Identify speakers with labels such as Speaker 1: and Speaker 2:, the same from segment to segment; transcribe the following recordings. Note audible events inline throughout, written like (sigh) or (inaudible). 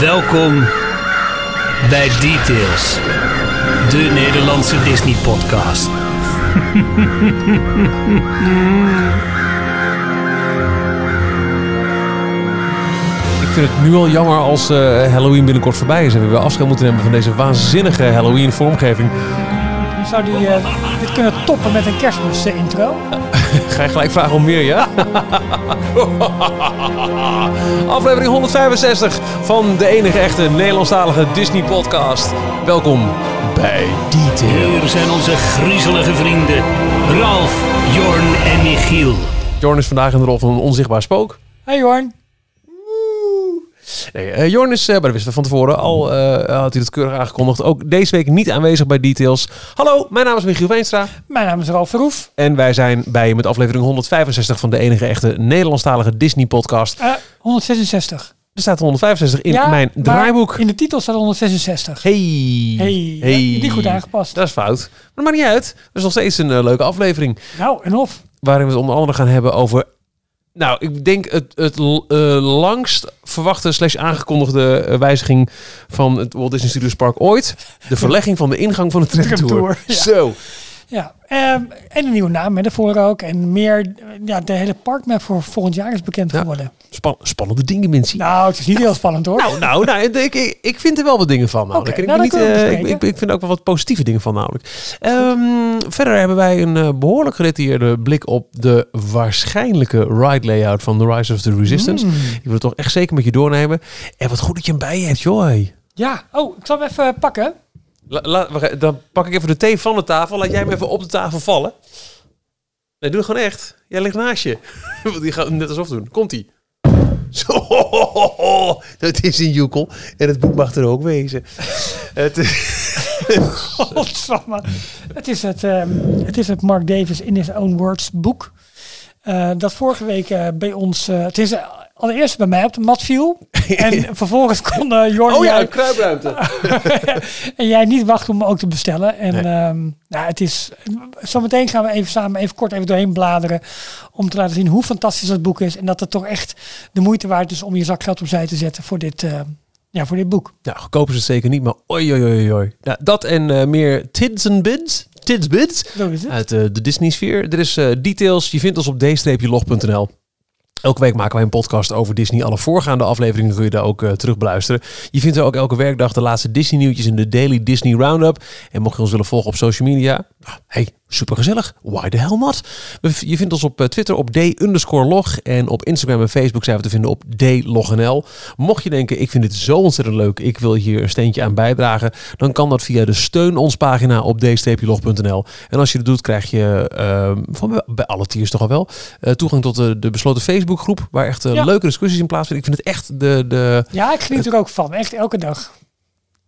Speaker 1: Welkom bij Details, de Nederlandse Disney-podcast.
Speaker 2: Ik vind het nu al jammer als eh, Halloween binnenkort voorbij is en we weer afscheid moeten nemen van deze waanzinnige Halloween vormgeving.
Speaker 3: Zou die eh, dit kunnen toppen met een kerstmis eh, intro? (laughs)
Speaker 2: Ga je gelijk vragen om meer, ja? (laughs) Aflevering 165 van de enige echte Nederlandstalige Disney podcast. Welkom bij Detail.
Speaker 1: Hier zijn onze griezelige vrienden Ralf, Jorn en Michiel.
Speaker 2: Jorn is vandaag in de rol van een onzichtbaar spook.
Speaker 3: Hey Jorn.
Speaker 2: Nee, eh, Jorn is, eh, maar dat wisten we van tevoren al, eh, had hij het keurig aangekondigd, ook deze week niet aanwezig bij Details. Hallo, mijn naam is Michiel Veenstra.
Speaker 3: Mijn naam is Ralf Verhoef.
Speaker 2: En wij zijn bij je met aflevering 165 van de enige echte Nederlandstalige Disney podcast.
Speaker 3: Eh 166.
Speaker 2: Er staat 165 in
Speaker 3: Ja,
Speaker 2: mijn draaiboek.
Speaker 3: In de titel staat 166.
Speaker 2: Hey.
Speaker 3: Hey, ja, niet goed aangepast.
Speaker 2: Dat is fout. Maar dat maakt niet uit. Dat is nog steeds een eh, leuke aflevering.
Speaker 3: Nou, en of.
Speaker 2: Waarin we het onder andere gaan hebben over... Nou, ik denk het, het eh, langst verwachte slash aangekondigde eh, wijziging van het Walt Disney Studios Park ooit. De verlegging van de ingang van de tramtour.
Speaker 3: Ja.
Speaker 2: Zo.
Speaker 3: Ja. ehm, en een nieuwe naam hè, daarvoor ook. En meer, ja, de hele parkmap voor volgend jaar is bekend
Speaker 2: Ja.
Speaker 3: geworden.
Speaker 2: Span- spannende dingen, mensen.
Speaker 3: Nou, het is niet heel spannend hoor.
Speaker 2: Nou, nou, nou ik, ik, ik vind er wel wat dingen van. Namelijk. Ik,
Speaker 3: nou, dan
Speaker 2: niet, eh,
Speaker 3: het
Speaker 2: ik, ik, ik vind ook wel wat positieve dingen van namelijk. Ehm, verder hebben wij een eh, behoorlijk gedetailleerde blik op de waarschijnlijke ride layout van The Rise of the Resistance.
Speaker 3: Mm.
Speaker 2: Ik wil het toch echt zeker met je doornemen. En wat goed dat je hem bij je hebt, joh.
Speaker 3: Ja, oh, ik zal hem even pakken.
Speaker 2: La, dan pak ik even de thee van de tafel. Laat jij hem even op de tafel vallen. Nee, doe het gewoon echt. Jij ligt naast je. (laughs) Die gaat het net alsof doen. Komt-ie. (laughs) Zo, dat is een joekel. En het boek mag er ook wezen. Het. (laughs)
Speaker 3: Het is het, ehm, het is het Mark Davis in his own words boek. Eh, dat vorige week eh, bij ons, eh, het is allereerst bij mij op de mat viel. (laughs) En vervolgens kon Jorn
Speaker 2: oh ja,
Speaker 3: jij-
Speaker 2: een kruipruimte. (laughs)
Speaker 3: en jij niet wachten om ook te bestellen. En
Speaker 2: Nee.
Speaker 3: ehm, nou, het is, zometeen gaan we even samen even kort even doorheen bladeren. Om te laten zien hoe fantastisch dat boek is. En dat het toch echt de moeite waard is om je zakgeld opzij te zetten voor dit, eh, ja, voor dit boek.
Speaker 2: Nou, goedkoop is het zeker niet, maar oi, oi, oi, oi. Nou, dat en eh, meer tids and bids. Tids bids. Uit de Disney-sfeer. Er is details. Je vindt ons op d-log.nl. Elke week maken wij een podcast over Disney. Alle voorgaande afleveringen kun je daar ook eh, terug beluisteren. Je vindt er ook elke werkdag de laatste Disney nieuwtjes in de Daily Disney Roundup. En mocht je ons willen volgen op social media, nou, hey, super gezellig. Why the hell not? Je vindt ons op eh, Twitter op d-log en op Instagram en Facebook zijn we te vinden op dlognl. Mocht je denken, ik vind dit zo ontzettend leuk, ik wil hier een steentje aan bijdragen, dan kan dat via de steun ons pagina op d-log.nl. En als je dat doet, krijg je eh, van bij alle tiers toch al wel eh, toegang tot de, de besloten Facebookgroep, waar echt eh,
Speaker 3: Ja.
Speaker 2: leuke discussies in plaatsvinden. Ik vind het echt de, de
Speaker 3: Ja, ik geniet er ook van. Echt elke dag.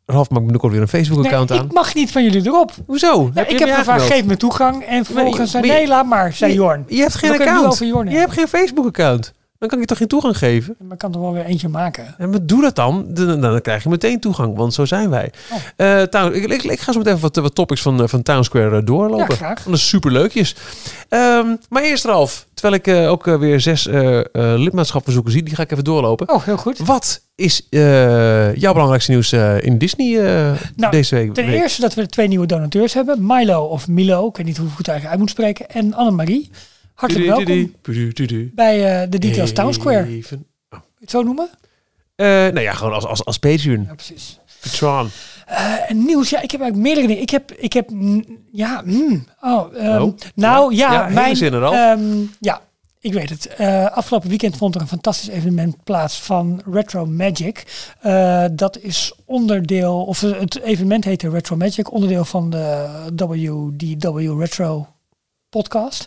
Speaker 2: Ralf maakt binnenkort weer een Facebook-account
Speaker 3: Nee,
Speaker 2: aan.
Speaker 3: ik mag niet van jullie erop.
Speaker 2: Hoezo?
Speaker 3: Ja,
Speaker 2: je
Speaker 3: ik heb gevraagd, geef me toegang. En vervolgens zei, nee, laat maar, zei Jorn.
Speaker 2: Je hebt geen account. Je hebt geen Facebook-account. Dan kan ik je toch geen toegang geven?
Speaker 3: Maar kan er wel weer eentje maken.
Speaker 2: En maar doe dat dan. Dan, dan, krijg je meteen toegang, want zo zijn wij.
Speaker 3: Oh.
Speaker 2: Eh, Town- ik, ik, ik ga zo meteen even wat, wat topics van, eh, van Town Square eh, doorlopen.
Speaker 3: Ja, graag.
Speaker 2: Dat is super leukjes. maar eerst Ralf, terwijl ik ook weer zes eh lidmaatschapverzoeken zie, die ga ik even doorlopen.
Speaker 3: Oh, heel goed.
Speaker 2: Wat is jouw belangrijkste nieuws in Disney
Speaker 3: Nou,
Speaker 2: deze week?
Speaker 3: Ten eerste dat we twee nieuwe donateurs hebben. Milo of Milo, ik weet niet hoe ik het eigenlijk uit moet spreken. En Annemarie. Hartelijk welkom bij eh, de Details Town Square.
Speaker 2: Even.
Speaker 3: het zo noemen?
Speaker 2: Eh, nou ja, gewoon als, als, als Patreon.
Speaker 3: Ja, precies.
Speaker 2: Patron.
Speaker 3: Eh, nieuws, ja, ik heb eigenlijk meerdere dingen. Ik heb, ik heb, mm, ja, mm, oh, ehm,
Speaker 2: Oh,
Speaker 3: nou ja, mijn,
Speaker 2: zinnen, Ralf.
Speaker 3: ehm, ja, ik weet het. Eh, afgelopen weekend vond er een fantastisch evenement plaats van Retro Magic. Eh, dat is onderdeel, of het evenement heette Retro Magic, onderdeel van de WDW Retro podcast.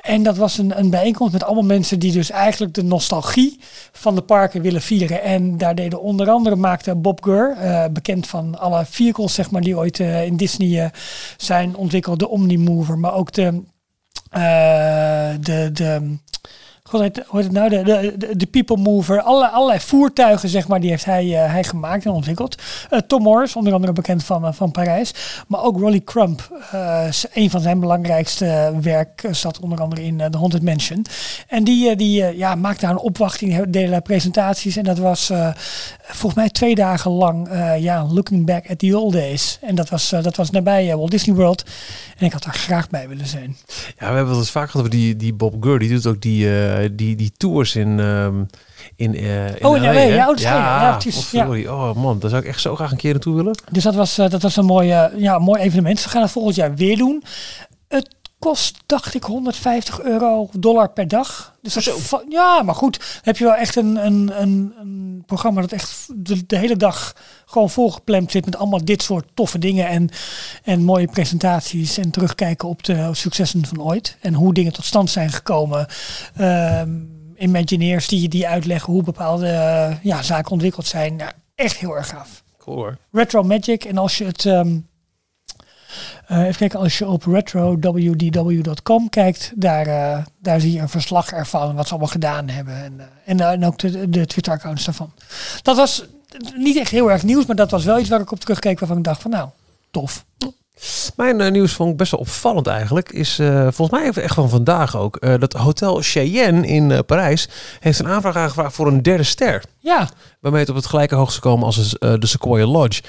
Speaker 3: En dat was een, een bijeenkomst met allemaal mensen die dus eigenlijk de nostalgie van de parken willen vieren. En daar deden onder andere maakte Bob Gurr, eh, bekend van alle vehicles zeg maar, die ooit eh, in Disney eh, zijn ontwikkeld. De Omnimover, maar ook de, de, de God, hoe heet het nou? De, de, de, People Mover. Allerlei, allerlei voertuigen, zeg maar, die heeft hij, eh, hij gemaakt en ontwikkeld. Eh, Tom Morris, onder andere bekend van, eh, van Parijs. Maar ook Rolly Crump. een van zijn belangrijkste werk zat onder andere in The Haunted Mansion. En die, die ja, maakte daar een opwachting, deden daar presentaties. En dat was volgens mij twee dagen lang, eh, ja, looking back at the old days. En dat was, eh, dat was nabij eh, Walt Disney World. En ik had daar graag bij willen zijn.
Speaker 2: Ja, we hebben het vaak gehad over die, die Bob Gurr. Die doet ook die, die, die tours in, ehm, in, in
Speaker 3: Oh, in LA, ja, oh, dat ja, ja, precies,
Speaker 2: potverdorie. Oh man, daar zou ik echt zo graag een keer naartoe willen.
Speaker 3: Dus dat was, dat was een mooi, eh, ja, mooi evenement. We gaan het volgend jaar weer doen. Het kost, dacht ik, 150 euro dollar per dag. Dus dat ja, maar goed. Dan heb je wel echt een, een, een, een programma dat echt de, de hele dag gewoon volgepland zit met allemaal dit soort toffe dingen en, en mooie presentaties en terugkijken op de successen van ooit en hoe dingen tot stand zijn gekomen. Ehm Imagineers die, die uitleggen hoe bepaalde ja, zaken ontwikkeld zijn. Echt heel erg gaaf.
Speaker 2: Cool hoor.
Speaker 3: Retro Magic. En als je het. ehm, eh, even kijken, als je op retrowdw.com kijkt, daar, eh, daar zie je een verslag ervan, wat ze allemaal gedaan hebben. En, eh, en, en ook de, de Twitter-accounts daarvan. Dat was niet echt heel erg nieuws, maar dat was wel iets waar ik op terugkeek waarvan ik dacht van nou, tof.
Speaker 2: Mijn nieuws vond ik best wel opvallend eigenlijk. Is eh, volgens mij echt van vandaag ook. dat Hotel Cheyenne in Parijs heeft een aanvraag aangevraagd voor een derde ster.
Speaker 3: Ja,
Speaker 2: Waarmee het op het gelijke hoogte komen als de Sequoia Lodge.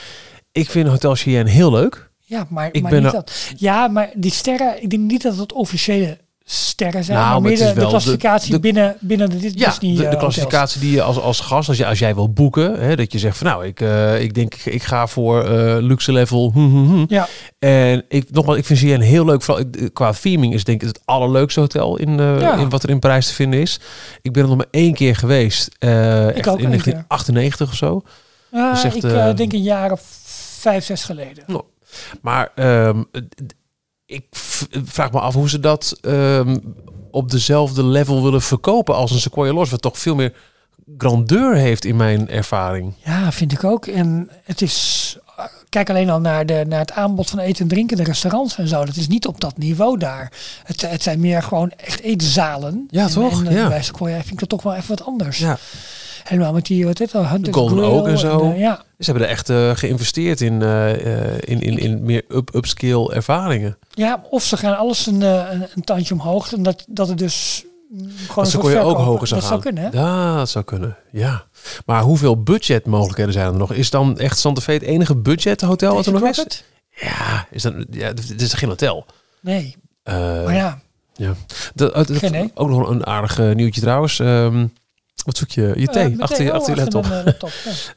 Speaker 2: Ik vind Hotel Cheyenne heel leuk.
Speaker 3: Ja maar,
Speaker 2: Ik
Speaker 3: maar
Speaker 2: ben
Speaker 3: niet dat. Ja, maar die sterren, ik denk niet dat het officiële sterren zijn,
Speaker 2: Nou,
Speaker 3: maar
Speaker 2: maar
Speaker 3: meer
Speaker 2: het is
Speaker 3: de, klassificatie
Speaker 2: de-
Speaker 3: binnen, binnen de Dis-
Speaker 2: Ja,
Speaker 3: Disney
Speaker 2: de, de
Speaker 3: eh,
Speaker 2: klassificatie die je als, als gast, als, je, als jij wil boeken, hè, dat je zegt van nou, ik, eh, ik denk ik ga voor eh, luxe level. hm, hm, hm.
Speaker 3: Ja,
Speaker 2: En ik, nogmaals, ik vind CN heel leuk. Vooral qua theming is denk ik het allerleukste hotel in, eh,
Speaker 3: Ja.
Speaker 2: in wat er in Parijs te vinden is. Ik ben er nog maar één keer geweest. echt
Speaker 3: ook
Speaker 2: in
Speaker 3: één
Speaker 2: 1998 of zo.
Speaker 3: Uh,
Speaker 2: Dus echt,
Speaker 3: ik denk een jaar of vijf, zes geleden.
Speaker 2: Maar ehm, ik vraag me af hoe ze dat ehm, op dezelfde level willen verkopen als een Sequoia Lodge. Wat toch veel meer grandeur heeft in mijn ervaring.
Speaker 3: Ja, vind ik ook. En het is. Kijk alleen al naar, de, naar het aanbod van eten en drinken, de restaurants en zo. Dat is niet op dat niveau daar. Het, het zijn meer gewoon echt eetzalen.
Speaker 2: Ja,
Speaker 3: en,
Speaker 2: toch?
Speaker 3: En, eh,
Speaker 2: Ja.
Speaker 3: bij Sequoia vind ik dat toch wel even wat anders.
Speaker 2: Ja.
Speaker 3: Helemaal met die, wat dit al,
Speaker 2: Golden
Speaker 3: Grill
Speaker 2: Oak en zo.
Speaker 3: eh, ja.
Speaker 2: Ze hebben er echt eh, geïnvesteerd in, eh, in, in, in meer up, upscale ervaringen.
Speaker 3: ja, of ze gaan alles een, een, een tandje omhoog. En dat, dat het dus mm, gewoon
Speaker 2: ze kon je ook hoger zou
Speaker 3: Dat
Speaker 2: gaan.
Speaker 3: zou kunnen, hè?
Speaker 2: Ja, dat zou kunnen. Ja. Maar hoeveel budgetmogelijkheden zijn er nog? Is dan echt Santa Fe het enige budgethotel wat er nog is? Ja, is dat, ja, het is geen hotel.
Speaker 3: Nee, maar ja.
Speaker 2: ja. Dat, ook nog een aardig nieuwtje trouwens. Ehm, wat zoek je? Je thee, achter, je- achter je laptop.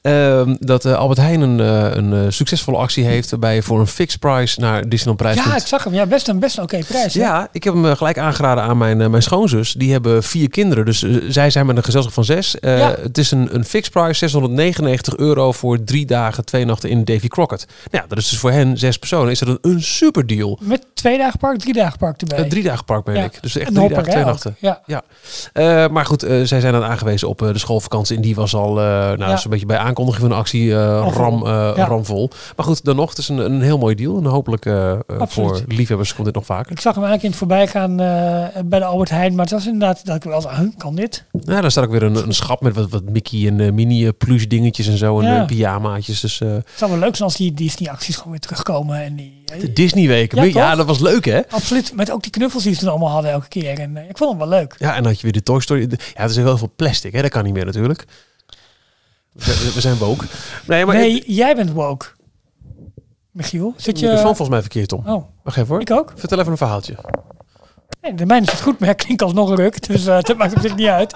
Speaker 3: ja. (laughs)
Speaker 2: Dat Albert Heijn een, eh, een eh, succesvolle actie heeft waarbij je voor een fixed price naar Disneyland Prijs
Speaker 3: Ja, ik zag hem. Ja, best een best een oké prijs. hè?
Speaker 2: Ja, ik heb hem eh, gelijk aangeraden aan mijn, mijn schoonzus. Die hebben vier kinderen. Dus zij zijn met een gezelschap van zes.
Speaker 3: Ja.
Speaker 2: Het is een, een fixed price, 699 euro voor drie dagen, twee nachten in Davy Crockett. Nou ja, dat is dus voor hen, zes personen, is dat een, een super deal.
Speaker 3: Met twee dagen park, drie dagen park erbij.
Speaker 2: Drie dagen park ben
Speaker 3: Ja.
Speaker 2: ik. Dus echt
Speaker 3: Een
Speaker 2: drie dagen, twee nachten.
Speaker 3: Ja.
Speaker 2: Eh, maar goed, zij zijn dan aangewezen op eh, de schoolvakantie. En die was al, eh nou, is een beetje bij aankondiging van de actie, eh, ram,
Speaker 3: Ja.
Speaker 2: ramvol. Maar goed, dan nog, het is een, een heel mooi deal. En hopelijk voor liefhebbers komt dit nog vaker.
Speaker 3: Ik zag hem eigenlijk in het voorbijgaan bij de Albert Heijn. Maar het was inderdaad dat ik wel huh, kan dit?
Speaker 2: Ja, daar staat ook weer een, een schap met wat, wat Mickey en mini plush dingetjes en zo. En
Speaker 3: Ja.
Speaker 2: pyjamaatjes. Dus
Speaker 3: Het zou wel leuk zijn als die Disney-acties gewoon weer terugkomen. En die,
Speaker 2: de Disney weken.
Speaker 3: Ja,
Speaker 2: Ja, dat was leuk hè?
Speaker 3: Absoluut. Met ook die knuffels die ze toen allemaal hadden elke keer. En ik vond hem wel leuk.
Speaker 2: Ja, en dan had je weer de Toy Story. Ja, er is heel veel plastic hè. Dat kan niet meer natuurlijk. We zijn, we zijn woke. Nee, maar
Speaker 3: nee, jij bent woke. Michiel, zit
Speaker 2: je
Speaker 3: je...
Speaker 2: microfoon volgens mij verkeerd om.
Speaker 3: Oh,
Speaker 2: Wacht even hoor.
Speaker 3: ik ook.
Speaker 2: Vertel even een verhaaltje.
Speaker 3: Nee, de mijne is het goed, maar klinkt alsnog ruk. Dus eh dat maakt op zich niet uit.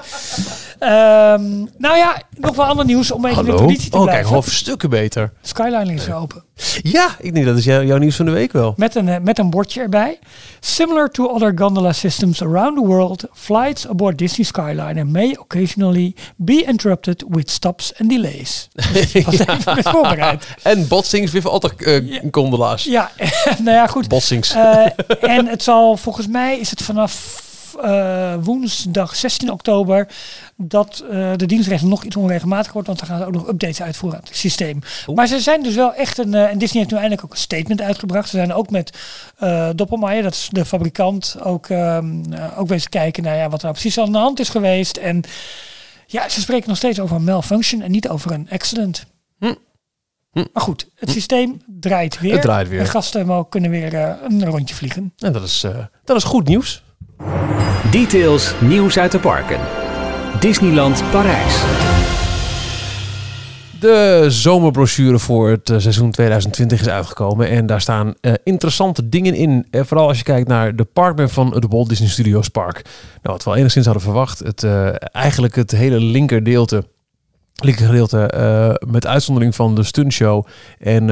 Speaker 3: Ehm, nou ja, nog wel ander nieuws om even in de traditie te
Speaker 2: Oh, kijk,
Speaker 3: blijven.
Speaker 2: half stukken beter.
Speaker 3: Skyline is weer open.
Speaker 2: Ja, ik denk dat is jou- jouw nieuws van de week wel.
Speaker 3: Met een, eh, met een bordje erbij. Similar to other gondola systems around the world, flights aboard Disney Skyliner may occasionally be interrupted with stops and delays. Was (laughs) (laughs) even met voorbereid.
Speaker 2: En botsings with altijd eh
Speaker 3: Ja.
Speaker 2: gondelaars.
Speaker 3: Ja, (laughs) nou ja, goed.
Speaker 2: Botsings.
Speaker 3: Eh, en het zal volgens mij is het vanaf woensdag 16 oktober dat eh, de dienstregeling nog iets onregelmatig wordt, want dan gaan ze ook nog updates uitvoeren aan het systeem. Maar ze zijn dus wel echt een, eh, en Disney heeft nu eindelijk ook een statement uitgebracht. Ze zijn ook met uh, Doppelmayr, dat is de fabrikant, ook, ehm, ook bezig kijken naar ja, wat er nou precies aan de hand is geweest. En ja, ze spreken nog steeds over een malfunction en niet over een accident. Hm. Hm. Maar goed, het systeem draait weer.
Speaker 2: Het draait weer.
Speaker 3: De gasten kunnen weer een rondje vliegen.
Speaker 2: En dat is, dat is goed nieuws.
Speaker 1: Details, nieuws uit de parken. Disneyland Parijs.
Speaker 2: De zomerbrochure voor het eh, seizoen 2020 is uitgekomen. En daar staan uh, interessante dingen in. Uh, vooral als je kijkt naar de parkman van het Walt Disney Studios Park. Nou, wat we al enigszins hadden verwacht. Het, uh, eigenlijk het hele linkerdeelte. Linkergedeelte uh, met uitzondering van de stuntshow. En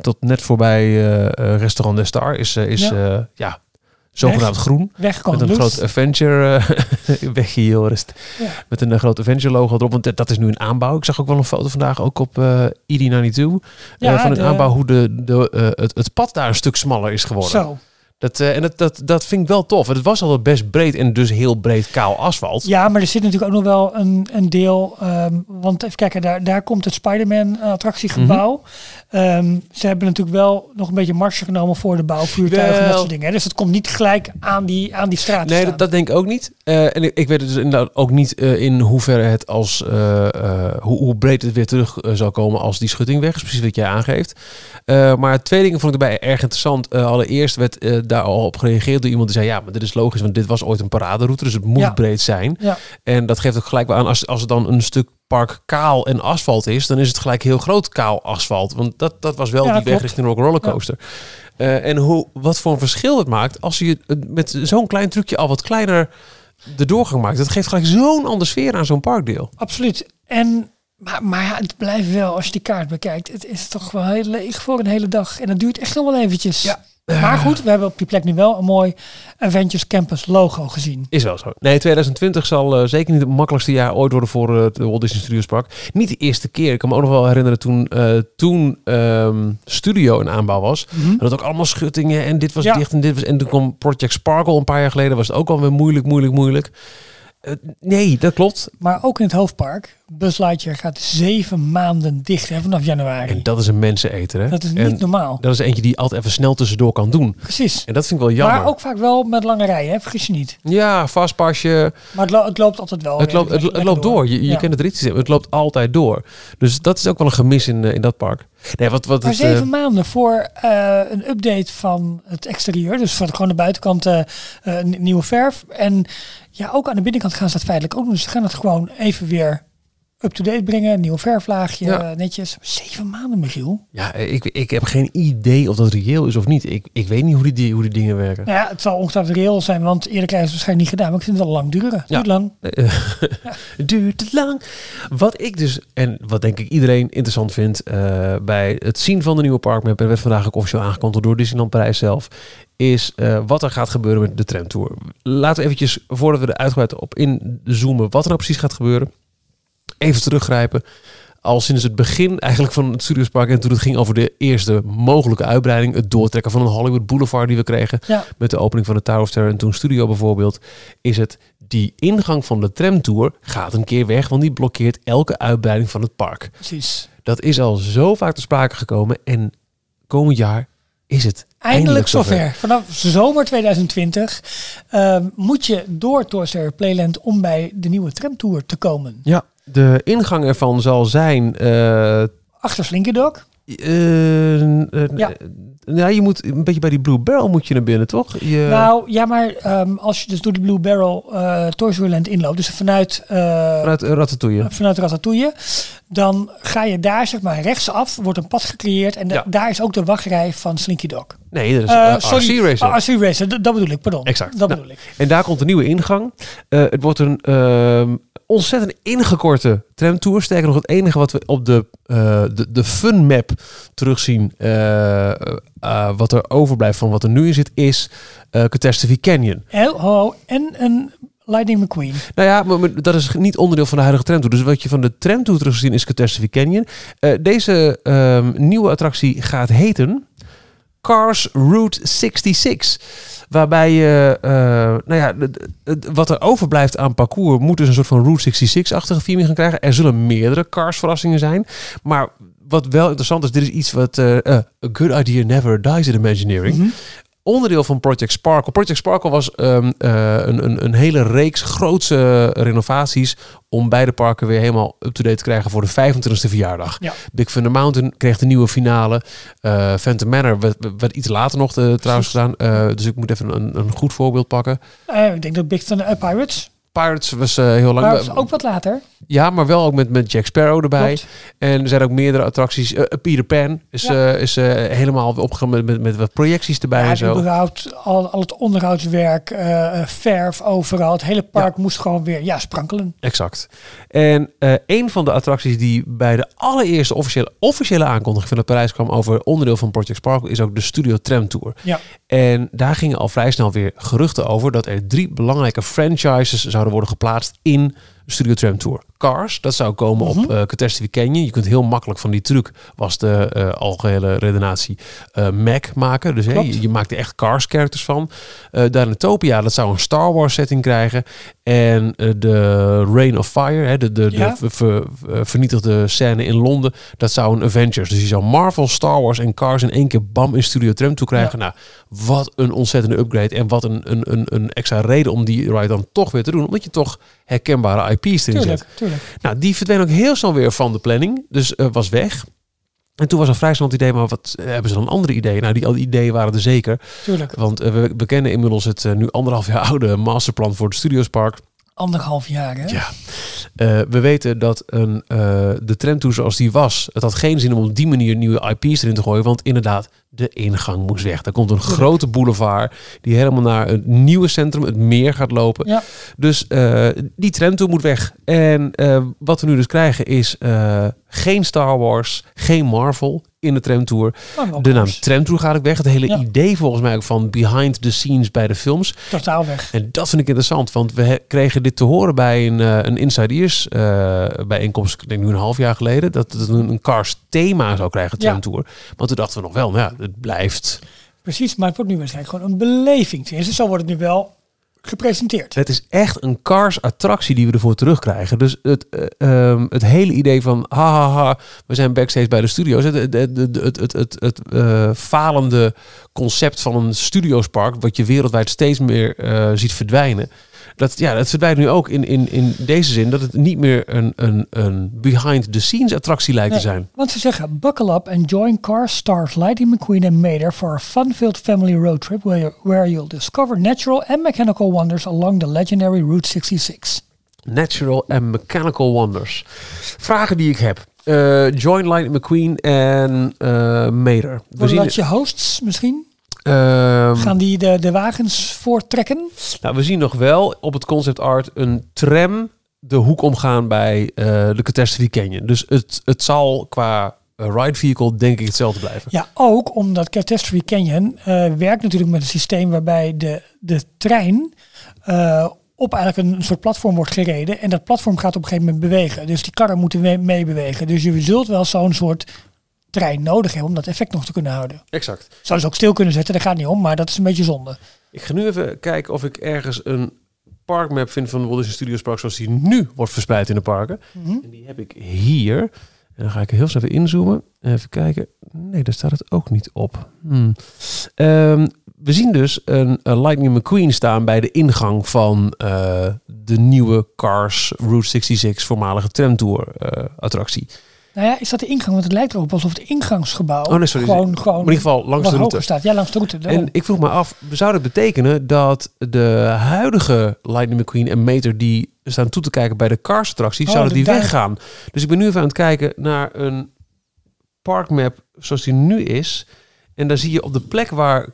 Speaker 2: tot net voorbij Restaurant de Star is, is ja. ja zogenaamd
Speaker 3: weg,
Speaker 2: groen.
Speaker 3: Weg
Speaker 2: met een groot Avenger (laughs) uh, Ja. Met een uh, groot Avenger logo erop. Want dat is nu een aanbouw. Ik zag ook wel een foto vandaag ook op uh, ID92. Ja, van een de... aanbouw hoe de, de, het, het pad daar een stuk smaller is geworden.
Speaker 3: Zo.
Speaker 2: Dat, uh, en dat, dat, dat vind ik wel tof. Het was al best breed en dus heel breed kaal asfalt.
Speaker 3: Ja, maar er zit natuurlijk ook nog wel een, een deel. Um, want even kijken, daar, daar komt het Spider-Man attractiegebouw. Mm -hmm. um, ze hebben natuurlijk wel nog een beetje marge genomen voor de bouwvuurtuigen en dat soort dingen. Dus het komt niet gelijk aan die, aan die straat.
Speaker 2: Nee, dat, dat, denk ik ook niet. Uh, en ik, ik, weet dus inderdaad ook niet uh, in hoeverre het als hoe, hoe, breed het weer terug zal komen als die schutting weg is. Precies wat jij aangeeft. maar twee dingen vond ik erbij erg interessant. allereerst werd daar al op gereageerd door iemand die zei: Ja, maar dit is logisch, want dit was ooit een paraderoute, dus het moet ja. breed zijn.
Speaker 3: Ja.
Speaker 2: En dat geeft ook gelijk wel aan als, als het dan een stuk park kaal en asfalt is, dan is het gelijk heel groot kaal asfalt. Want dat, dat was wel ja, die weg richting Rock Rollercoaster. Ja. Uh, en hoe, wat voor een verschil het maakt als je met zo'n klein trucje al wat kleiner de doorgang maakt. Dat geeft gelijk zo'n andere sfeer aan zo'n parkdeel.
Speaker 3: Absoluut. En maar, maar ja, het blijft wel, als je die kaart bekijkt, het is toch wel heel leeg voor een hele dag. En dat duurt echt nog wel eventjes.
Speaker 2: Ja.
Speaker 3: Maar goed, we hebben op die plek nu wel een mooi Avengers Campus logo gezien.
Speaker 2: Is wel zo. Nee, 2020 zal uh, zeker niet het makkelijkste jaar ooit worden voor uh, de Walt Disney Studios Park. Niet de eerste keer. Ik kan me ook nog wel herinneren toen, uh, toen um, Studio in aanbouw was. Mm -hmm. Dat ook allemaal schuttingen en dit was ja. dicht en dit was... En toen kwam Project Sparkle een paar jaar geleden. Was het ook alweer moeilijk, moeilijk, moeilijk. Uh, nee, dat klopt.
Speaker 3: Maar ook in het hoofdpark. Buzz Lightyear gaat zeven maanden dicht hè, vanaf januari.
Speaker 2: En dat is een menseneter, hè?
Speaker 3: Dat is niet
Speaker 2: en
Speaker 3: normaal.
Speaker 2: Dat is eentje die altijd even snel tussendoor kan doen.
Speaker 3: Precies.
Speaker 2: En dat vind ik wel jammer.
Speaker 3: Maar ook vaak wel met lange rijen, hè? vergis je niet.
Speaker 2: Ja, vastpasje.
Speaker 3: Maar het, lo het, loopt altijd wel.
Speaker 2: Het, loopt, het, het loopt door. Je, je ja. kent het ritsysteem. Het loopt altijd door. Dus dat is ook wel een gemis in, uh, in dat park. Nee, wat, wat
Speaker 3: maar
Speaker 2: het,
Speaker 3: zeven uh, maanden voor uh, een update van het exterieur. Dus voor gewoon de buitenkant uh, nieuwe verf. En ja, ook aan de binnenkant gaan ze dat feitelijk ook doen. Dus ze gaan het gewoon even weer up-to-date brengen. Nieuw verflaagje, ja. netjes. Zeven maanden, Michiel.
Speaker 2: Ja, ik, ik heb geen idee of dat reëel is of niet. Ik, ik weet niet hoe die, hoe die dingen werken.
Speaker 3: Nou ja, het zal ongetwijfeld reëel zijn, want eerder krijgen ze waarschijnlijk niet gedaan. Maar ik vind het wel lang duren.
Speaker 2: Ja.
Speaker 3: Duurt lang. (laughs)
Speaker 2: ja. Duurt te lang. Wat ik dus, en wat denk ik iedereen interessant vindt uh, bij het zien van de nieuwe parkmap, en werd vandaag ook officieel aangekondigd door Disneyland Parijs zelf, is uh, wat er gaat gebeuren met de tramtour. Laten we eventjes, voordat we er uitgebreid op inzoomen, wat er nou precies gaat gebeuren even teruggrijpen. Al sinds het begin eigenlijk van het Studiospark en toen het ging over de eerste mogelijke uitbreiding, het doortrekken van een Hollywood Boulevard die we kregen
Speaker 3: ja.
Speaker 2: met de opening van de Tower of Terror en toen Studio bijvoorbeeld, is het die ingang van de tramtour gaat een keer weg, want die blokkeert elke uitbreiding van het park.
Speaker 3: Precies.
Speaker 2: Dat is al zo vaak te sprake gekomen en komend jaar is het
Speaker 3: Eindelijk,
Speaker 2: eindelijk
Speaker 3: zover. zover. Vanaf zomer 2020 uh, moet je door Toy Playland om bij de nieuwe tramtour te komen.
Speaker 2: Ja, de ingang ervan zal zijn... Uh,
Speaker 3: Achter Slinky Dog.
Speaker 2: Uh, ja. Ja, je moet een beetje bij die Blue Barrel moet je naar binnen, toch? Je...
Speaker 3: Nou, ja, maar um, als je dus door die Blue Barrel uh, Toy Story Land inloopt, dus vanuit... Uh,
Speaker 2: vanuit Ratatouille.
Speaker 3: Vanuit Ratatouille, dan ga je daar zeg maar rechtsaf, wordt een pad gecreëerd en
Speaker 2: ja.
Speaker 3: daar is ook de wachtrij van Slinky Dog.
Speaker 2: Nee, dat is uh,
Speaker 3: sorry,
Speaker 2: RC Racer.
Speaker 3: RC Racer, dat, dat bedoel ik, pardon.
Speaker 2: Exact.
Speaker 3: Dat
Speaker 2: nou,
Speaker 3: bedoel ik.
Speaker 2: En daar komt een nieuwe ingang. het wordt een ehm, ontzettend ingekorte tramtour. Sterker nog, het enige wat we op de, uh, de, de fun map terugzien, uh, uh, wat er overblijft van wat er nu in zit, is Catastrophe Canyon.
Speaker 3: Oh, en een Lightning McQueen.
Speaker 2: Nou ja, maar, maar, dat is niet onderdeel van de huidige tramtour. Dus wat je van de tramtour teruggezien is Catastrophe Canyon. deze um, nieuwe attractie gaat heten Cars Route 66. Waarbij je, eh, nou ja, wat er overblijft aan parcours moet dus een soort van Route 66-achtige feeling gaan krijgen. Er zullen meerdere Cars verrassingen zijn. Maar wat wel interessant is, dit is iets wat eh, eh, a good idea never dies in Imagineering
Speaker 3: Mhm.
Speaker 2: Onderdeel van Project Sparkle. Project Sparkle was ehm, eh, een, een, een hele reeks grootse renovaties om beide parken weer helemaal up-to-date te krijgen voor de 25e verjaardag.
Speaker 3: Ja.
Speaker 2: Big Thunder Mountain kreeg de nieuwe finale. Eh Phantom Manor werd, werd iets later nog eh, trouwens gedaan. Dus ik moet even een, een goed voorbeeld pakken.
Speaker 3: Ik denk dat Big Thunder uh, Pirates.
Speaker 2: Pirates was eh, heel lang.
Speaker 3: Ook wat later.
Speaker 2: Ja, maar wel ook met, met Jack Sparrow erbij.
Speaker 3: Klopt.
Speaker 2: En er zijn ook meerdere attracties. Eh, Peter Pan is,
Speaker 3: Ja.
Speaker 2: is helemaal opgegaan met, met, met wat projecties erbij
Speaker 3: Ja,
Speaker 2: en zo.
Speaker 3: überhaupt al, al het onderhoudswerk, verf overal. Het hele park moest gewoon weer ja, sprankelen.
Speaker 2: Exact. En een van de attracties die bij de allereerste officiële, officiële aankondiging van de Parijs kwam over onderdeel van Project Sparkle is ook de Studio Tram Tour.
Speaker 3: Ja.
Speaker 2: En daar gingen al vrij snel weer geruchten over dat er drie belangrijke franchises zouden worden geplaatst in Studio Tram Tour. Cars, dat zou komen op eh Catastrophe Canyon. Je kunt heel makkelijk van die truc, was de eh, algehele redenatie, eh Mac maken. Dus je, je maakt er echt Cars characters van. Danatopia, dat zou een Star Wars setting krijgen. En de Rain of Fire, hè, de, de,
Speaker 3: Ja.
Speaker 2: de ver- ver- ver- vernietigde scène in Londen, dat zou een Avengers. Dus je zou Marvel, Star Wars en Cars in één keer bam in Studio Tram toe krijgen. Nou, wat een ontzettende upgrade en wat een, een, een, een extra reden om die ride dan toch weer te doen. Omdat je toch herkenbare IP's erin zet.
Speaker 3: Tuurlijk, tuurlijk.
Speaker 2: Nou, die verdween ook heel snel weer van de planning. Dus eh, was weg. En toen was er vrij snel het idee, maar wat eh, hebben ze dan andere ideeën? Nou, die al die ideeën waren er zeker.
Speaker 3: tuurlijk.
Speaker 2: Want eh, we, we kennen inmiddels het nu anderhalf jaar oude masterplan voor het Studiospark.
Speaker 3: Anderhalf jaar, hè?
Speaker 2: Ja. We weten dat een, de tramtour zoals die was, het had geen zin om op die manier nieuwe IP's erin te gooien. Want inderdaad, de ingang moest weg. Er komt een grote boulevard die helemaal naar het nieuwe centrum, het meer gaat lopen.
Speaker 3: Ja.
Speaker 2: Dus eh, die tramtour moet weg. En eh, wat we nu dus krijgen is eh, geen Star Wars, geen Marvel in de tramtour. De naam tramtour gaat ook weg. Het hele
Speaker 3: Ja.
Speaker 2: idee volgens mij ook van behind the scenes bij de films.
Speaker 3: Totaal weg.
Speaker 2: En dat vind ik interessant, want we kregen dit te horen bij een, een Inside Ears bijeenkomst, ik denk nu een half jaar geleden, dat het een, een Cars thema zou krijgen,
Speaker 3: Ja.
Speaker 2: Tram Tour. Want toen dachten we nog wel, nou ja, het blijft.
Speaker 3: Precies, maar het wordt nu waarschijnlijk gewoon een beleving. Tenminste, zo wordt het nu wel gepresenteerd.
Speaker 2: Het is echt een Cars attractie die we ervoor terugkrijgen. Dus het, eh, ehm, het hele idee van, ha, ha, ha, we zijn backstage bij de studio's. Het, het, het, het, het, het, het, het, eh, falende concept van een studiospark, wat je wereldwijd steeds meer eh, ziet verdwijnen. Dat, ja, dat verdwijnt nu ook in, in, in deze zin dat het niet meer een, een, een behind-the-scenes attractie lijkt te zijn.
Speaker 3: Want ze zeggen, buckle up and join Cars stars Lightning McQueen and Mater for a fun-filled family road trip where, where you'll discover natural and mechanical wonders along the legendary Route 66.
Speaker 2: Natural and Mechanical Wonders. Vragen die ik heb. Eh, Join Lightning McQueen en eh Mater.
Speaker 3: Worden dat je hosts misschien?
Speaker 2: Ehm,
Speaker 3: Gaan die de, de wagens voortrekken?
Speaker 2: nou, we zien nog wel op het concept art een tram de hoek omgaan bij eh, de Catastrophe Canyon. Dus het, het zal qua ride vehicle denk ik hetzelfde blijven.
Speaker 3: Ja, ook omdat Catastrophe Canyon eh, werkt natuurlijk met een systeem waarbij de, de trein eh, op eigenlijk een soort platform wordt gereden. En dat platform gaat op een gegeven moment bewegen. Dus die karren moeten mee- meebewegen. Dus je zult wel zo'n soort trein nodig hebben om dat effect nog te kunnen houden.
Speaker 2: Exact.
Speaker 3: Zou ze ook stil kunnen zetten, daar gaat niet om, maar dat is een beetje zonde.
Speaker 2: Ik ga nu even kijken of ik ergens een parkmap vind van de Walt Disney Studios Park zoals die nu wordt verspreid in de parken.
Speaker 3: Mhm.
Speaker 2: En die heb ik hier. En dan ga ik er heel snel even inzoomen. Even kijken. Nee, daar staat het ook niet op. Hmm. Ehm, we zien dus een, een Lightning McQueen staan bij de ingang van eh, de nieuwe Cars Route 66 voormalige tramtour eh attractie.
Speaker 3: Nou ja, is dat de ingang? Want het lijkt erop alsof het ingangsgebouw
Speaker 2: Oh nee, sorry.
Speaker 3: gewoon, gewoon
Speaker 2: Maar in ieder geval langs de route.
Speaker 3: staat. Ja, langs de route. daarom.
Speaker 2: En ik vroeg me af, zou dat betekenen dat de huidige Lightning McQueen en Meter die staan toe te kijken bij de Cars attractie,
Speaker 3: Oh,
Speaker 2: zouden die
Speaker 3: daar-
Speaker 2: weggaan? Dus ik ben nu even aan het kijken naar een parkmap zoals die nu is. En daar zie je op de plek waar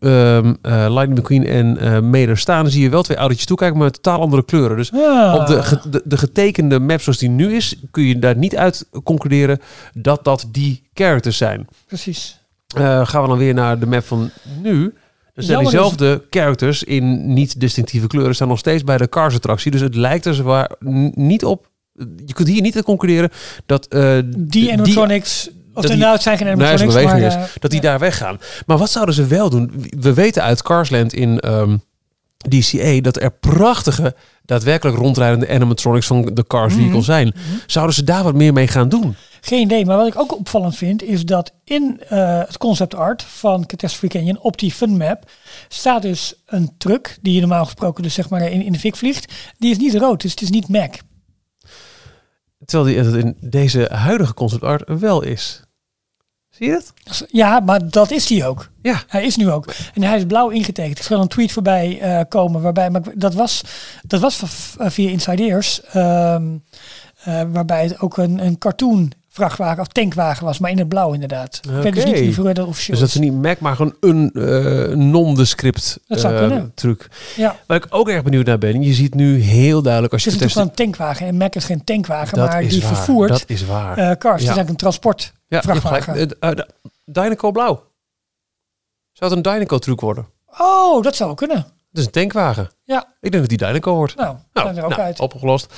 Speaker 2: ehm eh, Lightning McQueen en eh Meter staan, dan zie je wel twee autootjes toekijken, maar met totaal andere kleuren. Dus
Speaker 3: Ah.
Speaker 2: op de, ge- de, de getekende map zoals die nu is, kun je daar niet uit concluderen dat dat die characters zijn.
Speaker 3: Precies.
Speaker 2: Eh, gaan we dan weer naar de map van nu. Dan zijn
Speaker 3: Jammer
Speaker 2: diezelfde characters in niet distinctieve kleuren staan nog steeds bij de Cars attractie. Dus het lijkt er zwaar niet op. Je kunt hier niet concluderen dat
Speaker 3: Die animatronics Of
Speaker 2: dat die-
Speaker 3: nou, het zijn geen animatronics,
Speaker 2: beweging
Speaker 3: maar...
Speaker 2: is.
Speaker 3: eh,
Speaker 2: Dat die daar weggaan. Maar wat zouden ze wel doen? We weten uit Carsland in ehm, DCA dat er prachtige, daadwerkelijk rondrijdende animatronics van de Cars
Speaker 3: Mhm.
Speaker 2: vehicle zijn. Zouden ze daar wat meer mee gaan doen?
Speaker 3: Geen idee, maar wat ik ook opvallend vind is dat in eh, het concept art van Catastrophe Canyon op die fun map staat dus een truck die je normaal gesproken dus zeg maar in, in de fik vliegt. Die is niet rood, dus het is niet Mac.
Speaker 2: Terwijl die het in deze huidige concept art wel is. Zie je dat?
Speaker 3: Ja, maar dat is die ook.
Speaker 2: Ja.
Speaker 3: Hij is nu ook. En hij is blauw ingetekend. Ik zal een tweet voorbij eh, komen waarbij, maar dat was, dat was via Inside Ears, ehm, eh, waarbij het ook een, een cartoon vrachtwagen of tankwagen was, maar in het blauw inderdaad. Ik weet dus niet officieel
Speaker 2: Dus dat
Speaker 3: is.
Speaker 2: ze niet Mac, maar gewoon een eh, non-descript eh, truc.
Speaker 3: Ja.
Speaker 2: Waar ik ook erg benieuwd naar ben. Je ziet nu heel duidelijk als
Speaker 3: Het
Speaker 2: je
Speaker 3: is natuurlijk
Speaker 2: getest-
Speaker 3: wel een tankwagen en Mac is geen tankwagen,
Speaker 2: dat
Speaker 3: maar
Speaker 2: is
Speaker 3: die
Speaker 2: waar,
Speaker 3: vervoert
Speaker 2: Dat is waar.
Speaker 3: eh, cars. Het is eigenlijk een transport.
Speaker 2: ja,
Speaker 3: vrachtwagen.
Speaker 2: Dynaco blauw. Zou het een Dynaco truc worden?
Speaker 3: Oh, dat zou kunnen.
Speaker 2: Het is een tankwagen.
Speaker 3: Ja.
Speaker 2: Ik denk dat die Dynaco wordt.
Speaker 3: Nou,
Speaker 2: Nou,
Speaker 3: zijn er ook
Speaker 2: nou,
Speaker 3: uit.
Speaker 2: opgelost.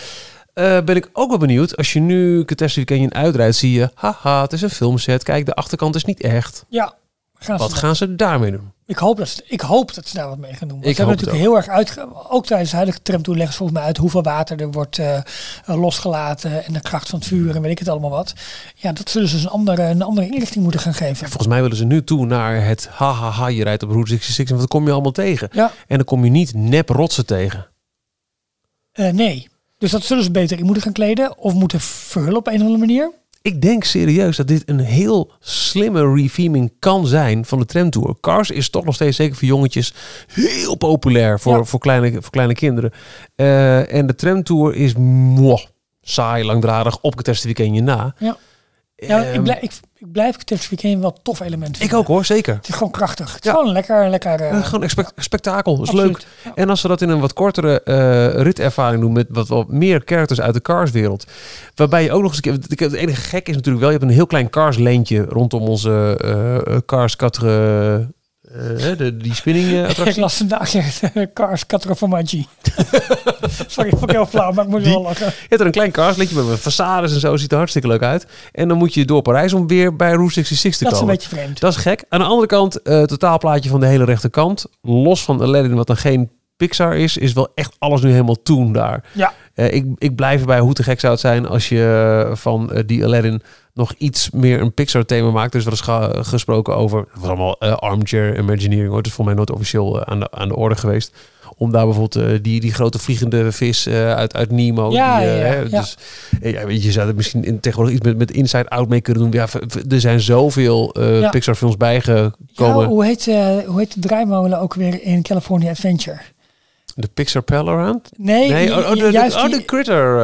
Speaker 2: Eh, ben ik ook wel benieuwd. Als je nu Catastrophe Canyon uitrijdt, zie je... Haha, het is een filmset. Kijk, de achterkant is niet echt.
Speaker 3: Ja. Gaan
Speaker 2: Wat gaan ze daarmee doen?
Speaker 3: Ik hoop, dat ze, ik hoop dat ze daar wat mee gaan doen. Want
Speaker 2: Ik
Speaker 3: ze hebben natuurlijk heel erg uit. Ook tijdens de huidige tramtour leggen ze volgens mij uit hoeveel water er wordt eh, eh, losgelaten. En de kracht van het vuur en weet ik het allemaal wat. Ja, dat zullen ze dus een andere, een andere inrichting moeten gaan geven.
Speaker 2: Volgens mij willen ze nu toe naar het hahaha, je rijdt op Route 66 en wat kom je allemaal tegen?
Speaker 3: Ja,
Speaker 2: En dan kom je niet nep rotsen tegen.
Speaker 3: nee. Dus dat zullen ze beter in moeten gaan kleden. Of moeten verhullen op een of andere manier.
Speaker 2: Ik denk serieus dat dit een heel slimme refeming kan zijn van de tramtour. Cars is toch nog steeds, zeker voor jongetjes, heel populair voor,
Speaker 3: Ja.
Speaker 2: voor, kleine, voor kleine kinderen. Eh, en de tramtour is mwah, saai, langdradig, op Catastrophe Canyon na.
Speaker 3: Ja. Ja, ik, ehm, blijf, ik, ik blijf Tips Weekend wel tof element vinden.
Speaker 2: Ik ook hoor, zeker.
Speaker 3: Het is gewoon krachtig. Het is
Speaker 2: ja.
Speaker 3: gewoon lekker. lekker eh,
Speaker 2: gewoon spektakel. Dat is leuk. En als we dat in een wat kortere uh, ritervaring doen met wat, wat meer characters uit de Cars-wereld. Waarbij je ook nog eens een keer... Het enige gek is natuurlijk wel, je hebt een heel klein Cars-leentje rondom onze uh, Cars 4... Eh, de, die spinning eh, (laughs) attractie.
Speaker 3: Ik las vandaag eh, Cars Catrofomaggi. (laughs) Sorry, vond ik heel flauw, maar ik moet wel lachen.
Speaker 2: Je hebt er een klein karsletje met façades en zo. Ziet er hartstikke leuk uit. En dan moet je door Parijs om weer bij Route 66 te komen.
Speaker 3: Dat is een beetje vreemd.
Speaker 2: Dat is gek. Aan de andere kant, het totaalplaatje van de hele rechterkant. Los van Aladdin, wat dan geen Pixar is, is wel echt alles nu helemaal toen daar.
Speaker 3: Ja.
Speaker 2: ik, ik blijf erbij hoe te gek zou het zijn als je van die Aladdin nog iets meer een Pixar-thema maakt. Er is wel eens ge- gesproken over, het was allemaal eh, armchair imagineering hoor. Het is voor mij nooit officieel eh, aan, de, aan de orde geweest. Om daar bijvoorbeeld eh, die, die grote vliegende vis uit, uit Nemo.
Speaker 3: Ja,
Speaker 2: die,
Speaker 3: ja, ja,
Speaker 2: hè. Dus ja, weet je, je zou er misschien in, tegenwoordig iets met, met Inside Out mee kunnen doen. Ja, er zijn zoveel
Speaker 3: Ja.
Speaker 2: Pixar-films
Speaker 3: Ja,
Speaker 2: bijgekomen.
Speaker 3: hoe, heet, hoe heet de draaimolen ook weer in California Adventure?
Speaker 2: De Pixar Palaround?
Speaker 3: Nee,
Speaker 2: oh, oh, de, de-
Speaker 3: juist
Speaker 2: oh, de Critter. eh.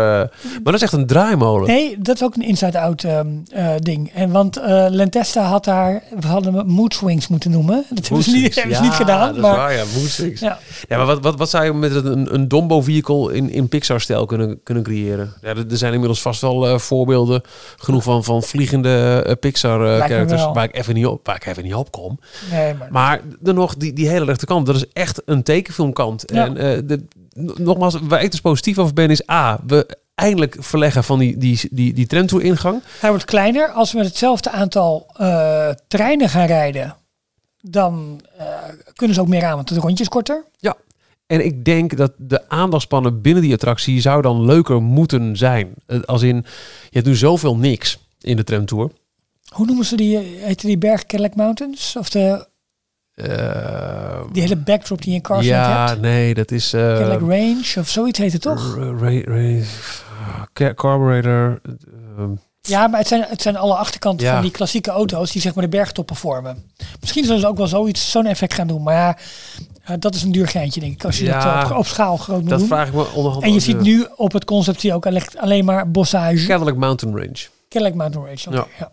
Speaker 2: maar dat is echt een draaimolen.
Speaker 3: Nee, dat is ook een inside-out ehm, eh, ding. En want eh Lentesta had daar, we hadden hem Mood Swings moeten noemen. Dat hebben ze niet, hebben ze niet gedaan.
Speaker 2: Dat is
Speaker 3: Maar,
Speaker 2: waar, ja. Moodstings.
Speaker 3: ja.
Speaker 2: Ja, maar wat, wat, wat zou je met een, een Dombo-vehicle in, in Pixar-stijl kunnen, kunnen creëren? Ja, er, er zijn inmiddels vast wel voorbeelden genoeg van, van vliegende Pixar-characters waar, ik even niet op- waar ik even niet op kom.
Speaker 3: Nee, maar,
Speaker 2: Maar dan nog, die, die hele rechterkant, dat is echt een tekenfilmkant.
Speaker 3: Ja.
Speaker 2: En de, n- nogmaals, waar ik dus positief over ben, is A, we eindelijk verleggen van die, die, die, die tramtour-ingang.
Speaker 3: hij wordt kleiner. Als we met hetzelfde aantal eh, treinen gaan rijden, dan eh, kunnen ze ook meer aan, want de rondje is korter.
Speaker 2: En ik denk dat de aandachtspannen binnen die attractie zou dan leuker moeten zijn. Eh, Als in, je nu zoveel niks in de tramtour.
Speaker 3: Hoe noemen ze die, heette die berg Cadillac Mountains? Of de,
Speaker 2: Eh,
Speaker 3: die hele backdrop die je in Cars
Speaker 2: ja,
Speaker 3: hebt?
Speaker 2: nee, dat is...
Speaker 3: Cadillac Range of zoiets heet het toch?
Speaker 2: Ra- Ra- Ra- Ca- Carburetor. ehm,
Speaker 3: Ja, maar het zijn, het zijn alle achterkanten
Speaker 2: Ja.
Speaker 3: van die klassieke auto's die zeg maar de bergtoppen vormen. Misschien zullen ze ook wel zoiets, zo'n effect gaan doen. Maar ja, eh, dat is een duur geintje denk ik. Als je
Speaker 2: Ja,
Speaker 3: dat op, op schaal groot moet
Speaker 2: dat
Speaker 3: doen.
Speaker 2: vraag ik me onderhand
Speaker 3: En je ziet nu op het concept zie je ook alleen- maar bossage.
Speaker 2: Cadillac Mountain Range.
Speaker 3: Cadillac Mountain Range.
Speaker 2: Ja.
Speaker 3: ja.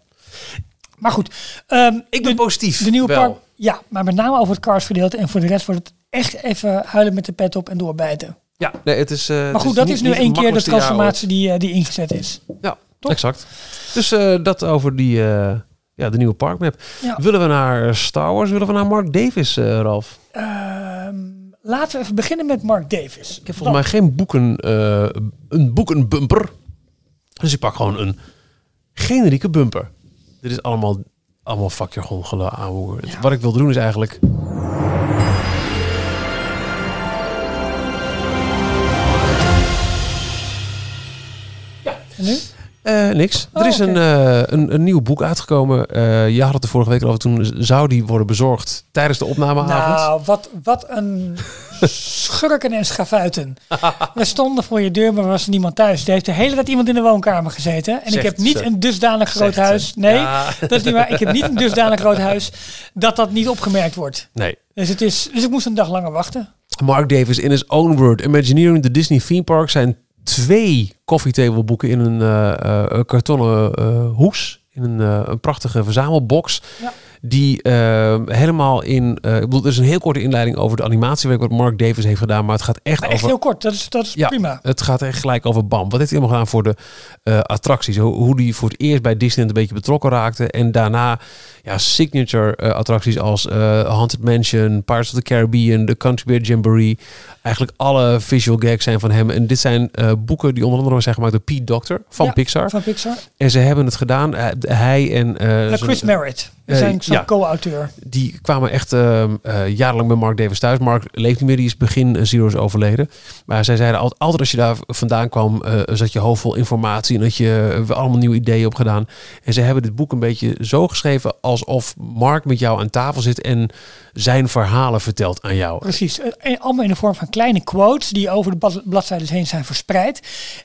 Speaker 3: Maar goed. ehm,
Speaker 2: Ik ben
Speaker 3: de,
Speaker 2: positief.
Speaker 3: de nieuwe
Speaker 2: wel.
Speaker 3: park. Ja, maar met name over het cars gedeelte. En voor de rest wordt het echt even huilen met de pet op en doorbijten.
Speaker 2: Ja, nee, het is. eh,
Speaker 3: Maar goed, dat
Speaker 2: niet-
Speaker 3: is nu één keer de transformatie die, eh, die ingezet is.
Speaker 2: Ja,
Speaker 3: Toch?
Speaker 2: exact. Dus eh, dat over die, eh, ja, de nieuwe parkmap.
Speaker 3: Ja.
Speaker 2: Willen we naar Star Wars? Willen we naar Mark Davis, eh, Ralf?
Speaker 3: Ehm, laten we even beginnen met Mark Davis.
Speaker 2: Ik heb volgens mij geen boeken, eh, een boekenbumper. Dus ik pak gewoon een generieke bumper. Dit is allemaal, allemaal fuck your gewoon gelauw.
Speaker 3: Ja.
Speaker 2: Wat ik wil doen is eigenlijk...
Speaker 3: En nu?
Speaker 2: Eh, niks.
Speaker 3: Oh,
Speaker 2: er is een, eh, een, een nieuw boek uitgekomen. Eh, je had het de vorige week al over. Toen zou die worden bezorgd tijdens de opnameavond.
Speaker 3: Nou, wat, wat een (laughs) schurken en schafuiten. (laughs) We stonden voor je deur, maar er was niemand thuis. Er heeft de hele tijd iemand in de woonkamer gezeten. En ik heb niet
Speaker 2: ze.
Speaker 3: een dusdanig groot
Speaker 2: Zegt ze.
Speaker 3: huis. Nee,
Speaker 2: Ja.
Speaker 3: dat is niet waar. Ik heb niet een dusdanig groot huis dat dat niet opgemerkt wordt.
Speaker 2: Nee.
Speaker 3: Dus, het is, dus ik moest een dag langer wachten.
Speaker 2: Mark Davis in his own word. Imagineering the Disney Theme Park zijn twee coffee boeken in een eh, eh, kartonnen eh, hoes. In een, een prachtige verzamelbox.
Speaker 3: Ja.
Speaker 2: Die eh, helemaal in... eh, ik bedoel, er is een heel korte inleiding over de animatiewerk wat Mark Davis heeft gedaan. Maar het gaat echt
Speaker 3: Maar echt
Speaker 2: over...
Speaker 3: heel kort, dat is, dat is
Speaker 2: Ja.
Speaker 3: prima.
Speaker 2: Het gaat echt gelijk over BAM. Wat heeft hij allemaal gedaan voor de eh, attracties? Hoe, hoe die voor het eerst bij Disneyland een beetje betrokken raakte. En daarna ja, signature eh, attracties als Haunted Mansion, Pirates of the Caribbean, The Country Bear Jamboree. Eigenlijk alle visual gags zijn van hem. En dit zijn boeken die onder andere zijn gemaakt door Pete Doctor van
Speaker 3: Ja,
Speaker 2: Pixar.
Speaker 3: Van Pixar.
Speaker 2: En ze hebben het gedaan. hij en...
Speaker 3: Chris Merritt.
Speaker 2: Eh,
Speaker 3: zijn
Speaker 2: ja.
Speaker 3: co-auteur.
Speaker 2: die kwamen echt ehm, eh, jarenlang bij Mark Davis thuis. Mark leeft niet meer, die is begin eh, Zero's overleden. Maar zij zeiden altijd, altijd als je daar vandaan kwam, zat je hoofd vol informatie en had je allemaal nieuwe ideeën opgedaan. En ze hebben dit boek een beetje zo geschreven alsof Mark met jou aan tafel zit en zijn verhalen vertelt aan jou.
Speaker 3: Precies. En Allemaal in de vorm van kleine quotes die over de blad- bladzijden heen zijn verspreid.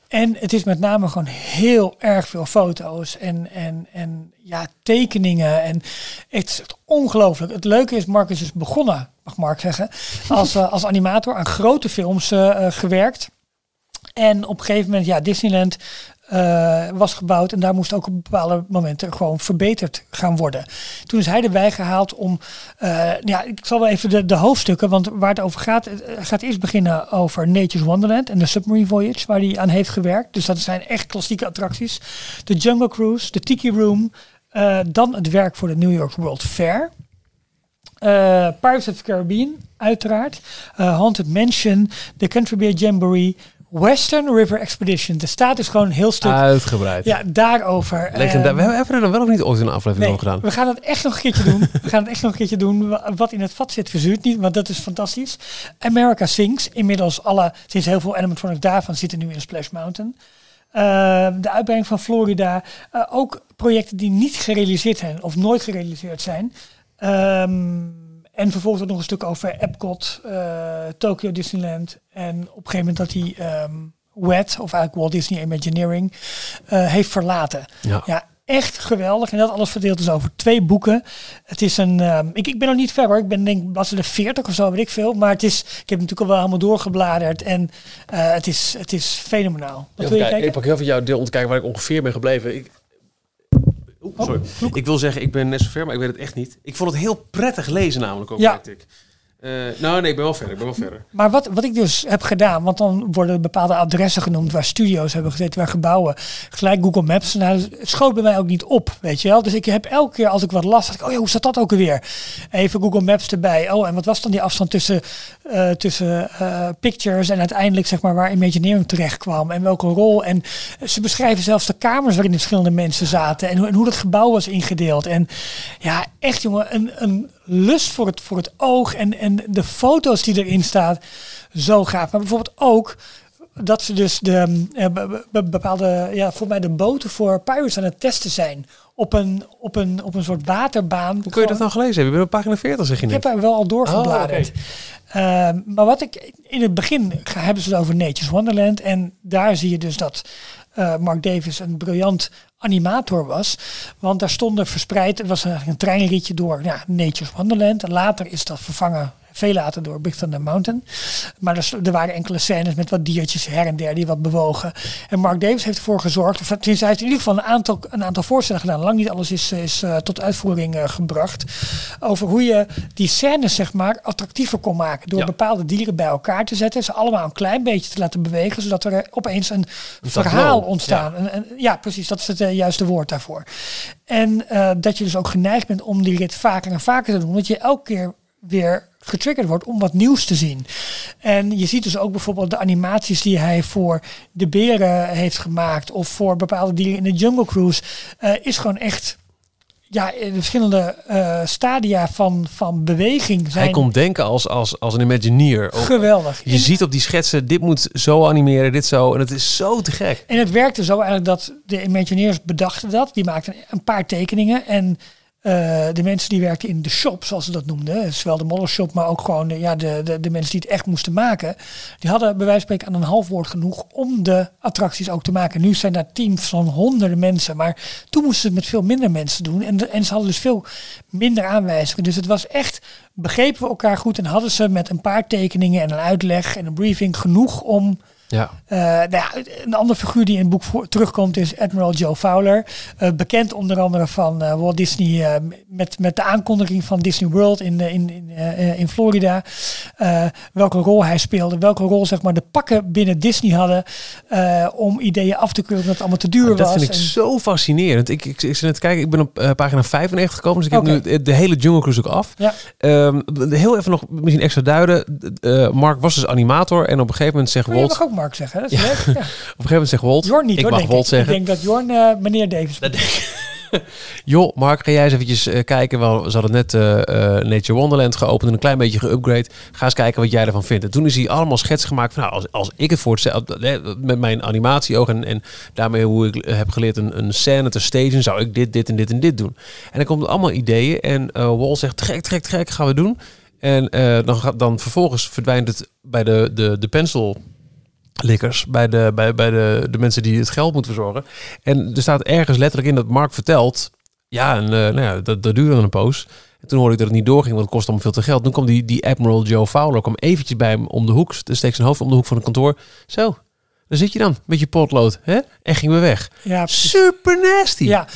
Speaker 3: En het is met name gewoon heel erg veel foto's en, en, en ja, tekeningen. En het is ongelooflijk. Het leuke is, Mark is begonnen, mag Mark zeggen, als, eh, als animator aan grote films eh, eh, gewerkt. En op een gegeven moment, ja, Disneyland eh, was gebouwd en daar moest ook op bepaalde momenten gewoon verbeterd gaan worden. Toen is hij erbij gehaald om, eh, ja, ik zal wel even de, hoofdstukken, want waar het over gaat, het gaat eerst beginnen over Nature's Wonderland en de Submarine Voyage, waar hij aan heeft gewerkt. Dus dat zijn echt klassieke attracties. De Jungle Cruise, de Tiki Room, eh, dan het werk voor de New York World Fair. Pirates of the Caribbean, uiteraard. Haunted Mansion, The Country Bear Jamboree, Western River Expedition. Er staat dus gewoon een heel stuk
Speaker 2: Uitgebreid.
Speaker 3: ja, daarover.
Speaker 2: Legenda-
Speaker 3: Eh,
Speaker 2: we hebben er dan wel of niet ooit een aflevering
Speaker 3: nee,
Speaker 2: over gedaan.
Speaker 3: we gaan het echt nog een keertje doen. We gaan het echt nog een keertje doen. Wa- Wat in het vat zit, verzuurt niet, want dat is fantastisch. America Sings. Inmiddels alle, sinds heel veel animatronics daarvan zitten nu in Splash Mountain. Eh, de uitbreiding van Florida. Eh, ook projecten die niet gerealiseerd zijn of nooit gerealiseerd zijn. Ehm, en vervolgens ook nog een stuk over Epcot, eh, Tokyo Disneyland. En op een gegeven moment dat hij ehm WET, of eigenlijk Walt Disney Imagineering, eh, heeft verlaten.
Speaker 2: Ja.
Speaker 3: Ja, echt geweldig. En dat alles verdeeld is over twee boeken. Het is een. ehm, ik, ik ben nog niet ver hoor. Ik ben denk ik bladzijde 40 of zo, weet ik veel. Maar het is. Ik heb natuurlijk al wel helemaal doorgebladerd. En eh, het, is, het is fenomenaal. Wat wil je kijken?
Speaker 2: ik pak heel veel jouw deel om te kijken waar ik ongeveer ben gebleven. Ik, Oeh,
Speaker 3: Oh,
Speaker 2: sorry. ik wil zeggen, ik ben net zo ver, maar ik weet het echt niet. Ik vond het heel prettig lezen namelijk ook,
Speaker 3: Ja.
Speaker 2: ik. Eh, nou, nee, ik ben wel verder. Ik ben wel verder.
Speaker 3: Maar wat, wat ik dus heb gedaan, want dan worden bepaalde adressen genoemd waar studio's hebben gezeten, waar gebouwen. Gelijk Google Maps. Nou, het schoot bij mij ook niet op, weet je wel. Dus ik heb elke keer als ik wat las, dacht ik, oh ja, hoe staat dat ook alweer? Even Google Maps erbij. Oh, en wat was dan die afstand tussen, eh, tussen eh, pictures en uiteindelijk zeg maar waar Imagineering terecht kwam en welke rol. En ze beschrijven zelfs de kamers waarin de verschillende mensen zaten en hoe, en hoe dat gebouw was ingedeeld. En ja, echt jongen, een, een lust voor het, voor het oog en, en de foto's die erin staan, zo gaaf. Maar bijvoorbeeld ook dat ze dus de eh, be- be- bepaalde, ja, voor mij de boten voor pirates aan het testen zijn op een, op een, op een soort waterbaan.
Speaker 2: Hoe kun je dat nou gelezen hebben? Je bent op pagina 40, zeg je
Speaker 3: Ik
Speaker 2: net.
Speaker 3: heb er wel al doorgebladerd. Ehm, maar wat ik in het begin ga, hebben ze het over Nature's Wonderland. En daar zie je dus dat eh, Mark Davis een briljant animator was. Want daar stonden verspreid, het was een treinritje door ja, Nature's Wonderland. En later is dat vervangen, veel later door Big Thunder Mountain. Maar er, er waren enkele scènes met wat diertjes her en der die wat bewogen. En Mark Davis heeft ervoor gezorgd, of tenminste hij heeft in ieder geval een aantal, een aantal voorstellen gedaan. Lang niet alles is, is eh, tot uitvoering eh, gebracht. Over hoe je die scènes zeg maar attractiever kon maken. Door
Speaker 2: Ja.
Speaker 3: bepaalde dieren bij elkaar te zetten. Ze allemaal een klein beetje te laten bewegen. Zodat er opeens een verhaal ontstaan. Ja. Een- ja, precies. Dat is het eh, juiste woord daarvoor. En dat je dus ook geneigd bent om die rit vaker en vaker te doen. Want je elke keer weer getriggerd wordt om wat nieuws te zien. En je ziet dus ook bijvoorbeeld de animaties die hij voor de beren heeft gemaakt. Of voor bepaalde dieren in de Jungle Cruise. eh, is gewoon echt ja, in de verschillende eh, stadia van, van beweging zijn
Speaker 2: Hij komt denken als, als, als een Imagineer.
Speaker 3: Geweldig.
Speaker 2: Je ziet op die schetsen, dit moet zo animeren, dit zo. En het is zo te gek.
Speaker 3: En het werkte zo eigenlijk dat de Imagineers bedachten dat. Die maakten een paar tekeningen. En eh, de mensen die werkten in de shop, zoals ze dat noemden, zowel de model shop, maar ook gewoon ja, de, de, de mensen die het echt moesten maken, die hadden bij wijze van spreken aan een half woord genoeg om de attracties ook te maken. Nu zijn daar teams van honderden mensen, maar toen moesten ze het met veel minder mensen doen. En, en ze hadden dus veel minder aanwijzingen. Dus het was echt, begrepen we elkaar goed en hadden ze met een paar tekeningen en een uitleg en een briefing genoeg om
Speaker 2: Ja.
Speaker 3: eh, nou ja, een andere figuur die in het boek voor, terugkomt is Admiral Joe Fowler. Eh, bekend onder andere van eh, Walt Disney met, met de aankondiging van Disney World in, in, in, in Florida. Welke rol hij speelde, welke rol zeg maar, de pakken binnen Disney hadden om ideeën af te keuren dat het allemaal te duur
Speaker 2: Dat
Speaker 3: was.
Speaker 2: vind ik
Speaker 3: En-
Speaker 2: zo fascinerend. Ik, ik, ik zit kijken, ik ben op pagina 95 gekomen, dus ik heb nu de hele Jungle Cruise ook af.
Speaker 3: Ja.
Speaker 2: Ehm, heel even nog misschien extra duiden. Mark was dus animator en op een gegeven moment zegt
Speaker 3: Oh,
Speaker 2: Walt...
Speaker 3: mag zeggen, hè? dat is
Speaker 2: Ja.
Speaker 3: leuk. Ja.
Speaker 2: Op een gegeven moment zegt Walt...
Speaker 3: Jorn niet
Speaker 2: ik
Speaker 3: hoor,
Speaker 2: mag
Speaker 3: ik.
Speaker 2: zeggen.
Speaker 3: Ik denk dat Jorn eh, meneer Davis
Speaker 2: Dat. (laughs) Joh, Mark, ga jij eens eventjes eh, kijken. Wel, ze hadden net eh, Nature Wonderland geopend en een klein beetje geupgrade. Ga eens kijken wat jij ervan vindt. En toen is hij allemaal schetsen gemaakt van, nou, als, als ik het voor het met mijn animatieoog en, en daarmee hoe ik heb geleerd een, een scène te stagen, zou ik dit, dit en dit en dit doen. En dan komt allemaal ideeën en Wall zegt, gek, gek, te gek, gaan we doen. En dan, gaat, dan vervolgens verdwijnt het bij de, de, de pencil likkers bij, de, bij, bij de, de mensen die het geld moeten verzorgen. En er staat ergens letterlijk in dat Mark vertelt... Ja, en eh, nou ja, dat, dat duurde een poos. En toen hoorde ik dat het niet doorging, want het kost allemaal veel te geld. Toen kwam die, die Admiral Joe Fowler kwam eventjes bij hem om de hoek. Dus steekt zijn hoofd om de hoek van het kantoor. Zo, daar zit je dan met je potlood. Hè? En gingen we weg.
Speaker 3: Ja.
Speaker 2: Super nasty.
Speaker 3: Ja,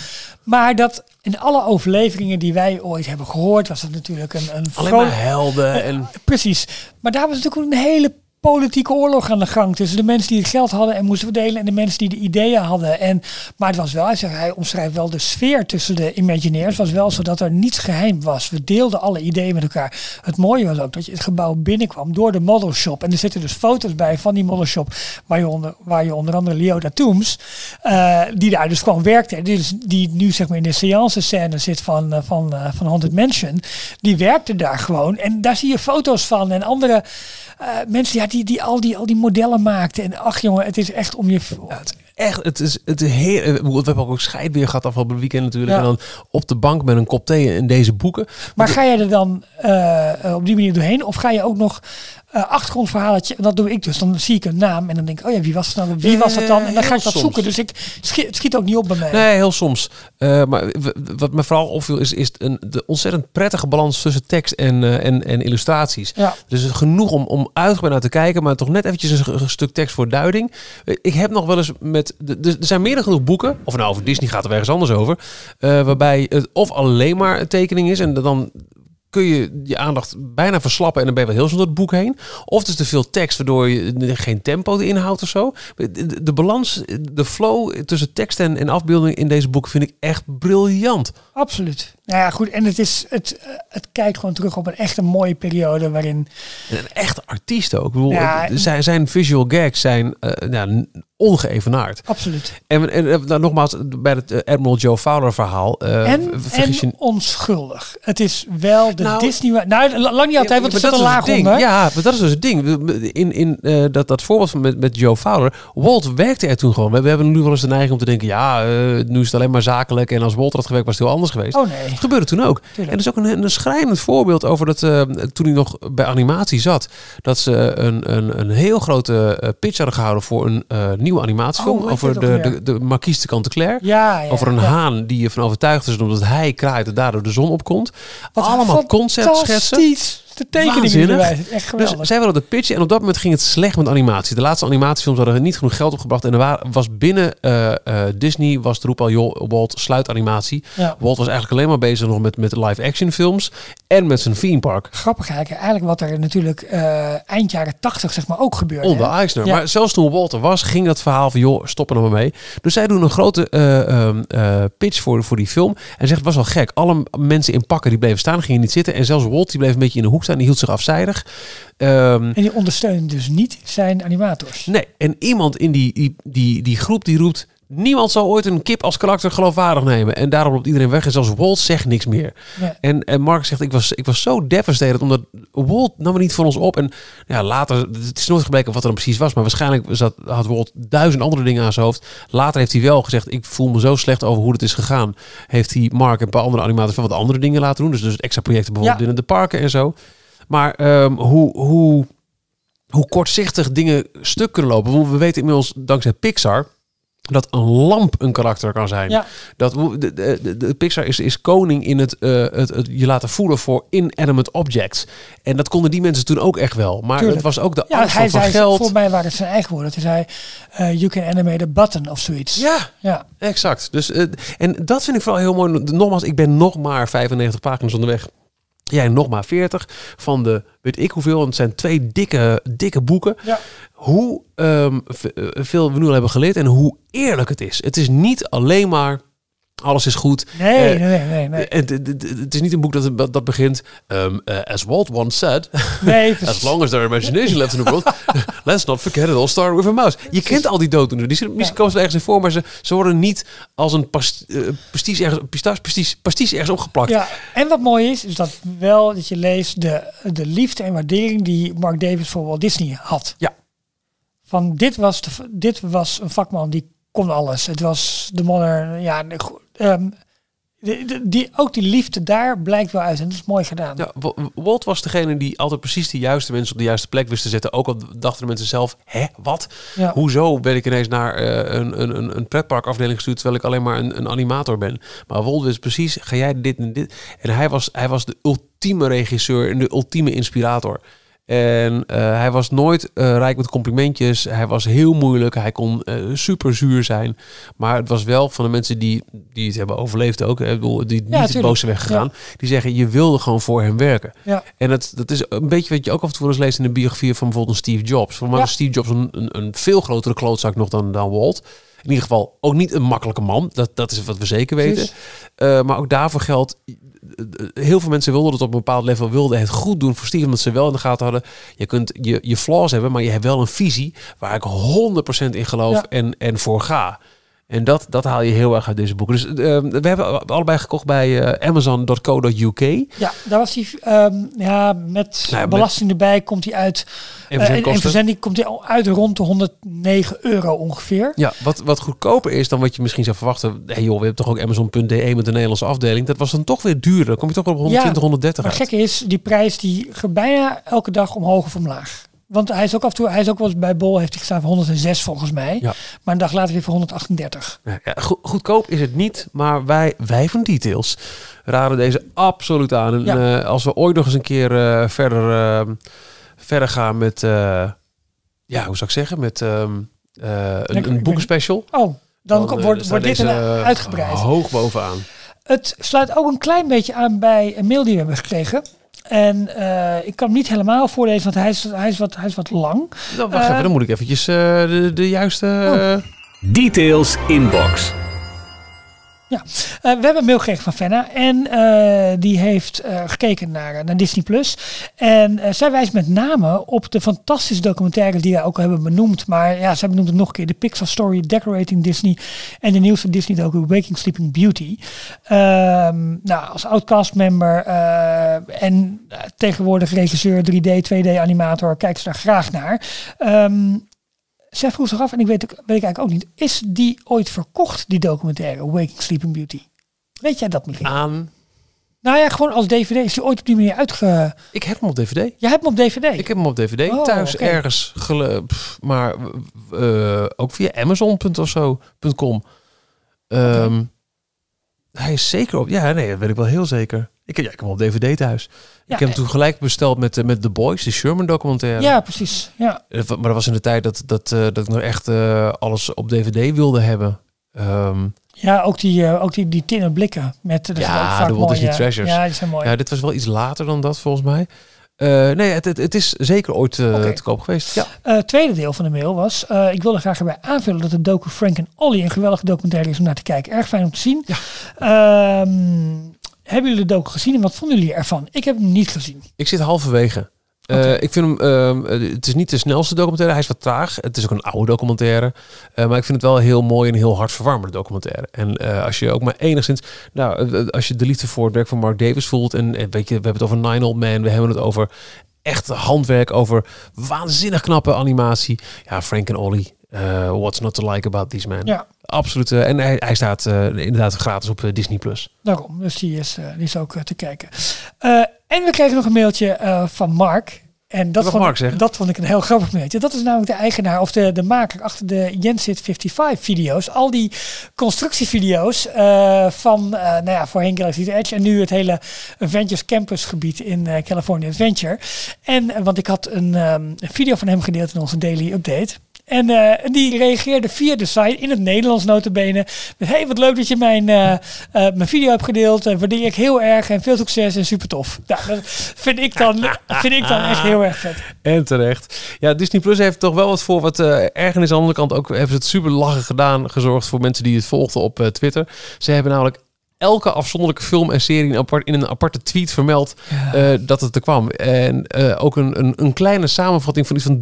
Speaker 3: maar dat in alle overleveringen die wij ooit hebben gehoord, was het natuurlijk een, een
Speaker 2: Alleen maar helden. En
Speaker 3: Precies. Maar daar was natuurlijk een hele politieke oorlog aan de gang tussen de mensen die het geld hadden en moesten verdelen en de mensen die de ideeën hadden. En, maar het was wel, hij, zegt, hij omschrijft wel de sfeer tussen de Imagineers. Was wel zo dat er niets geheim was. We deelden alle ideeën met elkaar. Het mooie was ook dat je het gebouw binnenkwam door de model shop. En er zitten dus foto's bij van die model shop waar je onder, waar je onder andere Leota Tooms, eh, die daar dus gewoon werkte. Dus, die nu zeg maar in de seance scène zit van, eh, van, eh, van Haunted Mansion. Die werkte daar gewoon. En daar zie je foto's van en andere eh, mensen ja, die, die, al die al die modellen maakten. En ach jongen, het is echt om je...
Speaker 2: Ja, het echt, het is, het is heel, eh, we hebben ook scheid weer gehad afgelopen weekend natuurlijk.
Speaker 3: Ja.
Speaker 2: En dan op de bank met een kop thee in deze boeken.
Speaker 3: Maar ga je er dan eh, op die manier doorheen? Of ga je ook nog eh achtergrondverhaaltje? Dat doe ik dus. Dan zie ik een naam en dan denk ik, oh ja, wie was het nou? Wie was dat dan? En dan ga ik dat zoeken. Dus ik schiet, het schiet ook niet op bij mij.
Speaker 2: Nee, heel soms. Eh, maar wat me vooral opviel is, is een, de ontzettend prettige balans tussen tekst en, eh, en, en illustraties.
Speaker 3: Ja.
Speaker 2: Dus genoeg om, om uitgebreid naar te kijken, maar toch net eventjes een, een stuk tekst voor duiding. Ik heb nog wel eens met... Er zijn meer dan genoeg boeken, of nou over Disney gaat of ergens anders over, waarbij het of alleen maar een tekening is en dan kun je je aandacht bijna verslappen en dan ben je wel heel snel door het boek heen. Of het is te veel tekst, waardoor je geen tempo erin houdt of zo. De, de balans, de flow tussen tekst en, en afbeelding in deze boeken vind ik echt briljant.
Speaker 3: Absoluut. Nou ja, goed. En het, is, het, eh, het kijkt gewoon terug op een echt een mooie periode waarin...
Speaker 2: En een echte artiest ook. Ik bedoel,
Speaker 3: Ja.
Speaker 2: zijn, zijn visual gags zijn eh, ongeëvenaard.
Speaker 3: Absoluut.
Speaker 2: En, en eh, nou, nogmaals, bij het eh, Admiral Joe Fowler verhaal. eh,
Speaker 3: En,
Speaker 2: je-
Speaker 3: onschuldig. Het is wel de
Speaker 2: Nou,
Speaker 3: Disney... Nou, lang niet altijd, want er zit een laag onder.
Speaker 2: Ja, maar dat is dus het ding. In, in dat, dat voorbeeld van met, met Joe Fowler. Walt werkte er toen gewoon. We, we hebben nu wel eens de neiging om te denken... ja, nu is het alleen maar zakelijk. En als Walt had gewerkt was het heel anders geweest.
Speaker 3: Oh nee.
Speaker 2: Dat gebeurde toen ook. En dat is ook een, een schrijnend voorbeeld over dat toen hij nog bij animatie zat, dat ze een, een, een heel grote pitch hadden gehouden voor een eh, nieuwe animatiefilm
Speaker 3: Oh,
Speaker 2: over de, de, de Marquise de Cantenclair.
Speaker 3: Ja, ja.
Speaker 2: Over een
Speaker 3: ja.
Speaker 2: haan die ervan overtuigd is omdat hij kraait en daardoor de zon opkomt.
Speaker 3: Wat
Speaker 2: Allemaal conceptschetsen.
Speaker 3: De tekeningen erbij. Echt geweldig.
Speaker 2: Dus zij wilden de pitchen en op dat moment ging het slecht met animatie. De laatste animatiefilms hadden niet genoeg geld opgebracht. En er wa- was binnen eh, eh, Disney was de roep al, joh, Walt sluit animatie.
Speaker 3: ja.
Speaker 2: Walt was eigenlijk alleen maar bezig nog met, met live action films en met zijn theme park.
Speaker 3: Grappig eigenlijk. Eigenlijk wat er natuurlijk eh, eind jaren tachtig zeg maar ook gebeurde.
Speaker 2: Onder? Eisner.
Speaker 3: Ja.
Speaker 2: Maar zelfs toen Walter was, ging dat verhaal van... joh, stop er nou maar mee. Dus zij doen een grote eh, ehm, eh, pitch voor, voor die film. En zegt, het was wel gek. Alle mensen in pakken die bleven staan, gingen niet zitten. En zelfs Walt die bleef een beetje in de hoek staan. Die hield zich afzijdig. Ehm,
Speaker 3: En die ondersteunen dus niet zijn animators.
Speaker 2: nee, en iemand in die, die, die, die groep die roept... Niemand zal ooit een kip als karakter geloofwaardig nemen. En daarom loopt iedereen weg. En zelfs Walt zegt niks meer.
Speaker 3: Ja.
Speaker 2: En, en Mark zegt, ik was, ik was zo devastated. Omdat Walt nam er niet voor ons op. En ja, later, het is nooit gebleken wat er dan precies was. Maar waarschijnlijk zat, had Walt duizend andere dingen aan zijn hoofd. Later heeft hij wel gezegd, ik voel me zo slecht over hoe het is gegaan. Heeft hij Mark en een paar andere animators wel wat andere dingen laten doen. Dus, dus extra projecten bijvoorbeeld
Speaker 3: Ja.
Speaker 2: binnen de parken en zo. Maar ehm, hoe, hoe, hoe kortzichtig dingen stuk kunnen lopen. We weten inmiddels dankzij Pixar dat een lamp een karakter kan zijn.
Speaker 3: Ja.
Speaker 2: Dat de, de, de, Pixar is, is koning in het, eh, het, het je laten voelen voor inanimate objects. En dat konden die mensen toen ook echt wel. Maar
Speaker 3: Tuurlijk.
Speaker 2: het was ook de
Speaker 3: Ja, hij
Speaker 2: van
Speaker 3: zei,
Speaker 2: geld.
Speaker 3: voor mij waren het zijn eigen woorden. Hij zei, eh, you can animate a button of zoiets.
Speaker 2: Ja,
Speaker 3: Ja,
Speaker 2: exact. Dus, eh, en dat vind ik vooral heel mooi. Nogmaals, ik ben nog maar 95 pagina's onderweg. Jij nog maar 40 van de, weet ik hoeveel. Want het zijn twee dikke, dikke boeken.
Speaker 3: ja.
Speaker 2: Hoe ehm, eh, veel we nu al hebben geleerd en hoe eerlijk het is. Het is niet alleen maar alles is goed.
Speaker 3: Nee,
Speaker 2: Eh,
Speaker 3: nee, nee, nee.
Speaker 2: Het, is niet een boek dat, dat begint. ehm, eh, as Walt once said,
Speaker 3: nee (laughs)
Speaker 2: as long as there imagination left in the world, (laughs) let's not forget it all started with a mouse. Je kent al die dooddoeners. Die misschien komen ze er ergens in voor, maar ze, ze worden niet als een past, pasties ergens, pistache, pasties, pasties ergens opgeplakt.
Speaker 3: Ja, en wat mooi is, is dat wel dat je leest de, de liefde en waardering die Mark Davis voor Walt Disney had.
Speaker 2: Ja.
Speaker 3: Van dit was, de, dit was een vakman die kon alles. Het was de modern, ja, ehm, de- de- die, ook die liefde daar blijkt wel uit. En dat is mooi gedaan.
Speaker 2: Ja, Walt was degene die altijd precies de juiste mensen op de juiste plek wist te zetten. Ook al dachten de mensen zelf, hè, wat?
Speaker 3: Ja.
Speaker 2: Hoezo ben ik ineens naar een, een, een, een pretparkafdeling gestuurd terwijl ik alleen maar een, een animator ben? Maar Walt wist precies, ga jij dit en dit? En hij was, hij was de ultieme regisseur en de ultieme inspirator. En eh, hij was nooit eh, rijk met complimentjes. Hij was heel moeilijk. Hij kon eh, super zuur zijn. Maar het was wel van de mensen die, die het hebben overleefd ook. Bedoel, die niet de boze weg gegaan. Die zeggen, je wilde gewoon voor hem werken.
Speaker 3: Ja.
Speaker 2: En dat, dat is een beetje wat je ook af en toe eens leest in de biografie van bijvoorbeeld Steve Jobs. Voor mij was Steve Jobs een, een, een veel grotere klootzak nog dan, dan Walt. In ieder geval ook niet een makkelijke man. Dat, dat is wat we zeker weten. Eh, maar ook daarvoor geldt. eh, Heel veel mensen wilden het op een bepaald level, wilden het goed doen voor Steve, omdat ze wel in de gaten hadden. Je kunt je, je flaws hebben, maar je hebt wel een visie waar ik 100% in geloof
Speaker 3: Ja.
Speaker 2: en, en voor ga. En dat, dat haal je heel erg uit deze boeken. Dus eh, we hebben allebei gekocht bij eh, Amazon.co.uk.
Speaker 3: Ja, daar was hij, ehm, ja, met
Speaker 2: Nou ja,
Speaker 3: belasting erbij komt hij uit.
Speaker 2: En
Speaker 3: eh, en verzending komt hij al uit rond de 109 euro ongeveer.
Speaker 2: Ja, wat, wat goedkoper is dan wat je misschien zou verwachten. Hey joh, we hebben toch ook Amazon.de met de Nederlandse afdeling. Dat was dan toch weer duurder. Dan kom je toch wel op 120, 130
Speaker 3: Maar
Speaker 2: uit.
Speaker 3: gekke is, die prijs die gaat bijna elke dag omhoog of omlaag. Want hij is ook af en toe, hij is ook wel eens bij Bol, heeft hij gestaan voor 106 volgens mij.
Speaker 2: Ja.
Speaker 3: Maar een dag later weer voor 138.
Speaker 2: Ja, ja, go- goedkoop is het niet, maar wij, wij van Details raden deze absoluut aan. En
Speaker 3: Ja.
Speaker 2: eh, als we ooit nog eens een keer eh, verder, eh, verder gaan met, eh, ja, hoe zou ik zeggen, met ehm, eh, een, een boekenspecial.
Speaker 3: Oh, dan,
Speaker 2: eh,
Speaker 3: wordt, wordt dit uitgebreid.
Speaker 2: Hoog bovenaan.
Speaker 3: Het sluit ook een klein beetje aan bij een mail die we hebben gekregen. En eh, ik kan hem niet helemaal voorlezen, want hij is, hij is, wat, hij is wat lang.
Speaker 2: Dan, wacht
Speaker 3: Eh,
Speaker 2: even, dan moet ik eventjes eh, de, de juiste...
Speaker 3: Oh.
Speaker 2: eh,
Speaker 1: Details inbox.
Speaker 3: Eh, we hebben mail gekregen van Fenna en eh, die heeft eh, gekeken naar, naar Disney+. Plus. En zij wijst met name op de fantastische documentaires die wij ook al hebben benoemd. Maar ja, zij benoemt het nog een keer. De Pixar Story, Decorating Disney en de nieuwste Disney docu Waking Sleeping Beauty. Ehm, nou, als oud castmember eh, en tegenwoordig regisseur 3D, 2D animator, kijk ze daar graag naar. Ehm, zij vroeg zich af, en ik weet, weet ik eigenlijk ook niet, is die ooit verkocht, die documentaire Waking Sleeping Beauty? Weet jij dat, Michiel?
Speaker 2: aan...
Speaker 3: Nou ja, gewoon als DVD. Is die ooit op die manier uitge...
Speaker 2: Ik heb hem op DVD.
Speaker 3: Jij hebt hem op DVD?
Speaker 2: Ik heb hem op DVD
Speaker 3: Oh,
Speaker 2: thuis ergens, gele, pff, maar eh, ook via Amazon.ofzo.com. Ehm Hij is zeker op. Ja, nee, dat weet ik wel heel zeker. Ik heb, ja, ik heb hem op DVD thuis.
Speaker 3: Ja,
Speaker 2: ik heb hem toen gelijk besteld met, eh, met The Boys, de Sherman documentaire.
Speaker 3: Ja, precies. Ja.
Speaker 2: Eh, Maar dat was in de tijd dat, dat, eh, dat ik nog echt eh, alles op DVD wilde hebben. Ehm,
Speaker 3: Ja, ook die, eh, ook die, die tinnen blikken. Met,
Speaker 2: Ja,
Speaker 3: ook
Speaker 2: de Walt Disney Treasures.
Speaker 3: Ja, die zijn mooi.
Speaker 2: ja, dit was wel iets later dan dat volgens mij. Eh, nee, het, het, het is zeker ooit eh,
Speaker 3: Oké.
Speaker 2: te koop geweest. Ja.
Speaker 3: Eh, tweede deel van de mail was, eh, ik wilde graag erbij aanvullen dat de docu Frank en Ollie een geweldige documentaire is om naar te kijken. Erg fijn om te zien. Ehm, hebben jullie de docu gezien en wat vonden jullie ervan? Ik heb hem niet gezien.
Speaker 2: Ik zit halverwege. Eh, ik vind hem, ehm, eh, het is niet de snelste documentaire. Hij is wat traag. Het is ook een oude documentaire. Eh, maar ik vind het wel heel mooi en heel hartverwarmende documentaire. En als je ook maar enigszins, nou, als je de liefde voor het werk van Mark Davis voelt. En, en weet je, we hebben het over Nine Old Man. We hebben het over echt handwerk, over waanzinnig knappe animatie. Ja, Frank en Ollie. Eh, what's not to like about these men?
Speaker 3: Ja,
Speaker 2: Absoluut. eh, en hij, hij staat eh, inderdaad gratis op Disney+. Plus.
Speaker 3: daarom. Dus die is, eh, die is ook te kijken. Eh, en we kregen nog een mailtje eh, van Mark. En dat vond,
Speaker 2: Mark
Speaker 3: ik, dat vond ik een heel grappig mailtje. Dat is namelijk de eigenaar of de, de maker achter de Jensit 55 video's. Al die constructievideo's eh, van, eh, nou ja, voorheen Galaxy's Edge en nu het hele Avengers Campus gebied in eh, California Adventure. En, want ik had een, ehm, een video van hem gedeeld in onze daily update. En eh, die reageerde via de site in het Nederlands notabene. Met, hey, wat leuk dat je mijn, eh, eh, mijn video hebt gedeeld. Waardeer ik heel erg en veel succes en super tof. Nou, dat vind ik dan, (laughs) vind ik dan echt heel erg vet.
Speaker 2: En terecht. Ja, Disney Plus heeft toch wel wat voor wat ergernis. Aan de andere kant ook hebben ze het super lachen gedaan. Gezorgd voor mensen die het volgden op Twitter. Ze hebben namelijk elke afzonderlijke film en serie in, apart, in een aparte tweet vermeld eh, dat het er kwam. En eh, ook een, een, een kleine samenvatting van iets van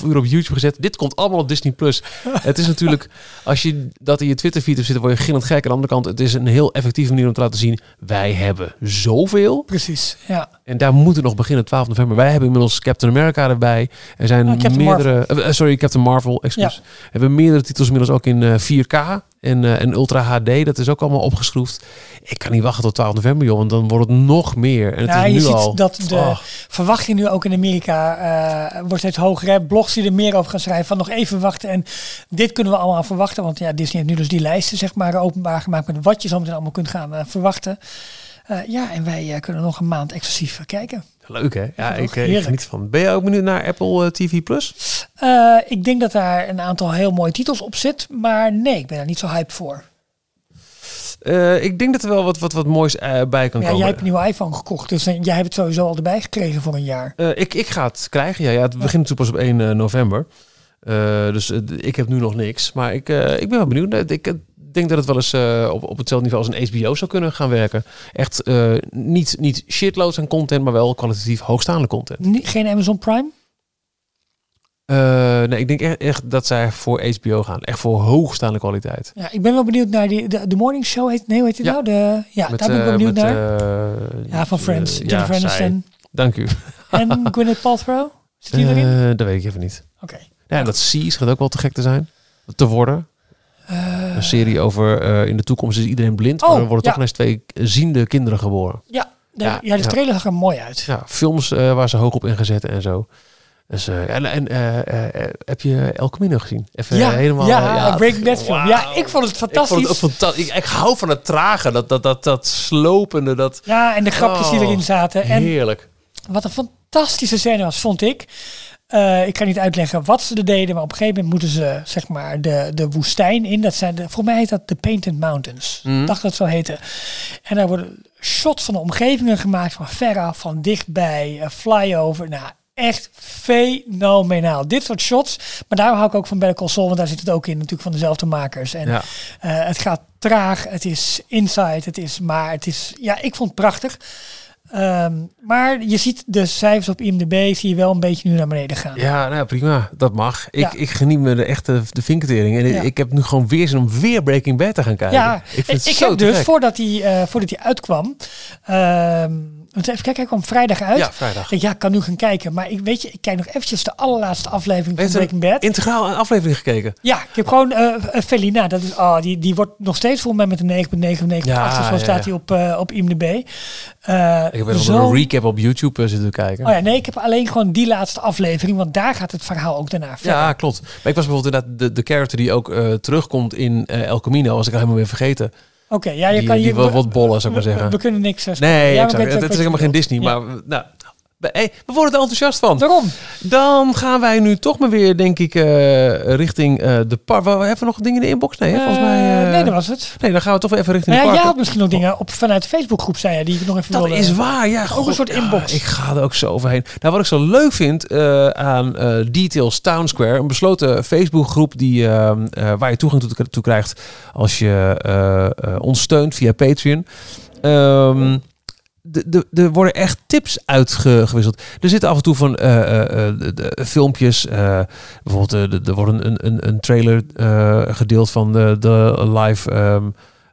Speaker 2: 3,5 uur op YouTube gezet. Dit komt allemaal op Disney Plus. (laughs) het is natuurlijk, als je dat in je Twitter feed hebt zitten, word je gillend gek. Aan de andere kant, het is een heel effectieve manier om te laten zien. Wij hebben zoveel.
Speaker 3: Precies, ja.
Speaker 2: En daar moeten we nog beginnen, 12 november. Wij hebben inmiddels Captain America erbij. Er zijn
Speaker 3: Ah, Captain
Speaker 2: meerdere... eh, sorry, Captain Marvel, excuus. We hebben meerdere titels inmiddels ook in eh, 4K en, eh, en Ultra HD. Dat is ook allemaal opgeschroefd. Ik kan niet wachten tot 12 november, joh. Want dan wordt het nog meer. En het
Speaker 3: Ja,
Speaker 2: is
Speaker 3: je
Speaker 2: nu
Speaker 3: ziet
Speaker 2: al...
Speaker 3: dat de
Speaker 2: Oh.
Speaker 3: verwachting nu ook in Amerika eh, wordt steeds hoger. Hè? Blogs die er meer over gaan schrijven. Van nog even wachten. En dit kunnen we allemaal verwachten. Want ja, Disney heeft nu dus die lijsten zeg maar openbaar gemaakt. Met wat je zo meteen allemaal kunt gaan eh, verwachten. Ja, en wij kunnen nog een maand exclusief kijken.
Speaker 2: Leuk, hè? Ja, ik, eh, ik
Speaker 3: heerlijk.
Speaker 2: geniet van. Ben je ook benieuwd naar Apple eh, TV+. Plus?
Speaker 3: Eh, ik denk dat daar een aantal heel mooie titels op zit. Maar nee, ik ben daar niet zo hyped voor.
Speaker 2: Eh, ik denk dat er wel wat, wat, wat moois eh, bij kan
Speaker 3: Ja,
Speaker 2: komen.
Speaker 3: jij hebt een nieuwe iPhone gekocht. Dus eh, jij hebt het sowieso al erbij gekregen voor een jaar.
Speaker 2: Eh, ik, ik ga het krijgen. Ja, ja, het begint natuurlijk pas op 1 eh, november. Eh, dus eh, ik heb nu nog niks. Maar ik, eh, ik ben wel benieuwd. Ik denk dat het wel eens op, op hetzelfde niveau als een HBO zou kunnen gaan werken. Echt niet, niet shitloads aan content, maar wel kwalitatief hoogstaande content.
Speaker 3: Geen Amazon Prime?
Speaker 2: Eh, nee, ik denk echt, echt dat zij voor HBO gaan. Echt voor hoogstaande kwaliteit.
Speaker 3: Ja, ik ben wel benieuwd naar die, de, de Morning Show. Heet, nee, hoe heet
Speaker 2: Ja.
Speaker 3: nou? De, ja, daar ben ik wel benieuwd
Speaker 2: met,
Speaker 3: naar. ja, van Friends. Jennifer
Speaker 2: ja.
Speaker 3: Aniston.
Speaker 2: Dank u.
Speaker 3: En (laughs) Gwyneth Paltrow? Zit die erin?
Speaker 2: Dat weet ik even niet.
Speaker 3: Oké.
Speaker 2: Ja, dat Sea gaat ook wel te gek te zijn. Te worden.
Speaker 3: Eh,
Speaker 2: Een serie over eh, in de toekomst is iedereen blind.
Speaker 3: Oh,
Speaker 2: maar er worden
Speaker 3: ja.
Speaker 2: toch ineens twee ziende kinderen geboren.
Speaker 3: ja, de,
Speaker 2: Ja,
Speaker 3: ja, de trailer zag er mooi uit.
Speaker 2: Ja, films eh, waar ze hoog op ingezet en zo. Dus, eh, en en eh, eh, eh, heb je El Camino gezien? Even
Speaker 3: ja,
Speaker 2: helemaal.
Speaker 3: ja, Breaking Bad film. Ja, ik vond het
Speaker 2: Ik
Speaker 3: fantastisch.
Speaker 2: vond het ook fantastisch. Ik, ik hou van het trage, dat, dat, dat, dat slopende, dat
Speaker 3: Ja, en de grapjes die
Speaker 2: Oh,
Speaker 3: erin zaten. En
Speaker 2: heerlijk.
Speaker 3: wat een fantastische scène was, vond ik. Eh, ik kan niet uitleggen wat ze er deden, maar op een gegeven moment moeten ze zeg maar de, de woestijn in. Dat zijn de, voor mij heet dat de Painted Mountains.
Speaker 2: Mhm.
Speaker 3: Ik dacht dat het zo heette. En daar worden shots van de omgevingen gemaakt, van veraf, van dichtbij, eh, flyover. Nou, echt fenomenaal. Dit soort shots. Maar daar hou ik ook van Better Call Saul, want daar zit het ook in natuurlijk van dezelfde makers. En
Speaker 2: Ja.
Speaker 3: eh, het gaat traag, het is inside, het is, maar het is, ja, ik vond het prachtig. Ehm, maar je ziet de cijfers op IMDb, zie je wel een beetje nu naar beneden gaan.
Speaker 2: Ja, nou prima. Dat mag. Ik,
Speaker 3: Ja.
Speaker 2: ik geniet me de echte de vinkentering. En
Speaker 3: Ja.
Speaker 2: ik heb nu gewoon weer zin om weer Breaking Bad te gaan kijken.
Speaker 3: Ja,
Speaker 2: ik
Speaker 3: ik,
Speaker 2: vind het zo
Speaker 3: heb dus,
Speaker 2: gek.
Speaker 3: voordat hij, eh, voordat hij uitkwam, ehm, want even kijken, hij kwam vrijdag uit.
Speaker 2: Ja, vrijdag.
Speaker 3: Ik ja, ik kan nu gaan kijken. Maar ik weet je, ik kijk nog eventjes de allerlaatste aflevering van
Speaker 2: Heeft
Speaker 3: Breaking Bad.
Speaker 2: integraal een aflevering gekeken.
Speaker 3: Ja, ik heb gewoon eh eh, Felina. Dat is, oh, die, die wordt nog steeds volgens mij met een 9,99.
Speaker 2: Ja,
Speaker 3: zo
Speaker 2: ja,
Speaker 3: staat hij op, eh, op IMDb.
Speaker 2: Ik heb wel
Speaker 3: zo-
Speaker 2: een recap op YouTube zitten kijken.
Speaker 3: Oh ja, nee, ik heb alleen gewoon die laatste aflevering, want daar gaat het verhaal ook daarna verder.
Speaker 2: Ja, klopt. Maar ik was bijvoorbeeld inderdaad de, de character die ook terugkomt in El Camino, was ik al helemaal weer vergeten.
Speaker 3: Oké, ja, je
Speaker 2: die
Speaker 3: kan je
Speaker 2: wat bollen, zou ik maar zeggen.
Speaker 3: we kunnen niks eh.
Speaker 2: Nee,
Speaker 3: Ja,
Speaker 2: exact. het, is helemaal geen. Disney, maar nou, we- worden er enthousiast van.
Speaker 3: Daarom.
Speaker 2: Dan gaan wij nu toch maar weer, denk ik, eh, richting eh, de park. We hebben we nog dingen in de inbox? Nee, hè? volgens mij.
Speaker 3: Eh, nee, dat was het.
Speaker 2: Nee, dan gaan we toch weer even richting
Speaker 3: Nou
Speaker 2: de
Speaker 3: ja, jij
Speaker 2: park.
Speaker 3: had misschien nog dingen op, vanuit de Facebookgroep, zei je, die ik nog even
Speaker 2: Dat
Speaker 3: wilde...
Speaker 2: is waar, ja.
Speaker 3: Ook een soort
Speaker 2: ja,
Speaker 3: inbox.
Speaker 2: ik ga er ook zo overheen. Nou, wat ik zo leuk vind aan Details Town Square, een besloten Facebookgroep die, waar je toegang toe, toe krijgt als je ons steunt via Patreon. Ehm, de, de, er worden echt tips uitgewisseld. Er zitten af en toe van eh, eh, eh, de, filmpjes. bijvoorbeeld, er wordt een, een- een, trailer gedeeld van de, de live ehm,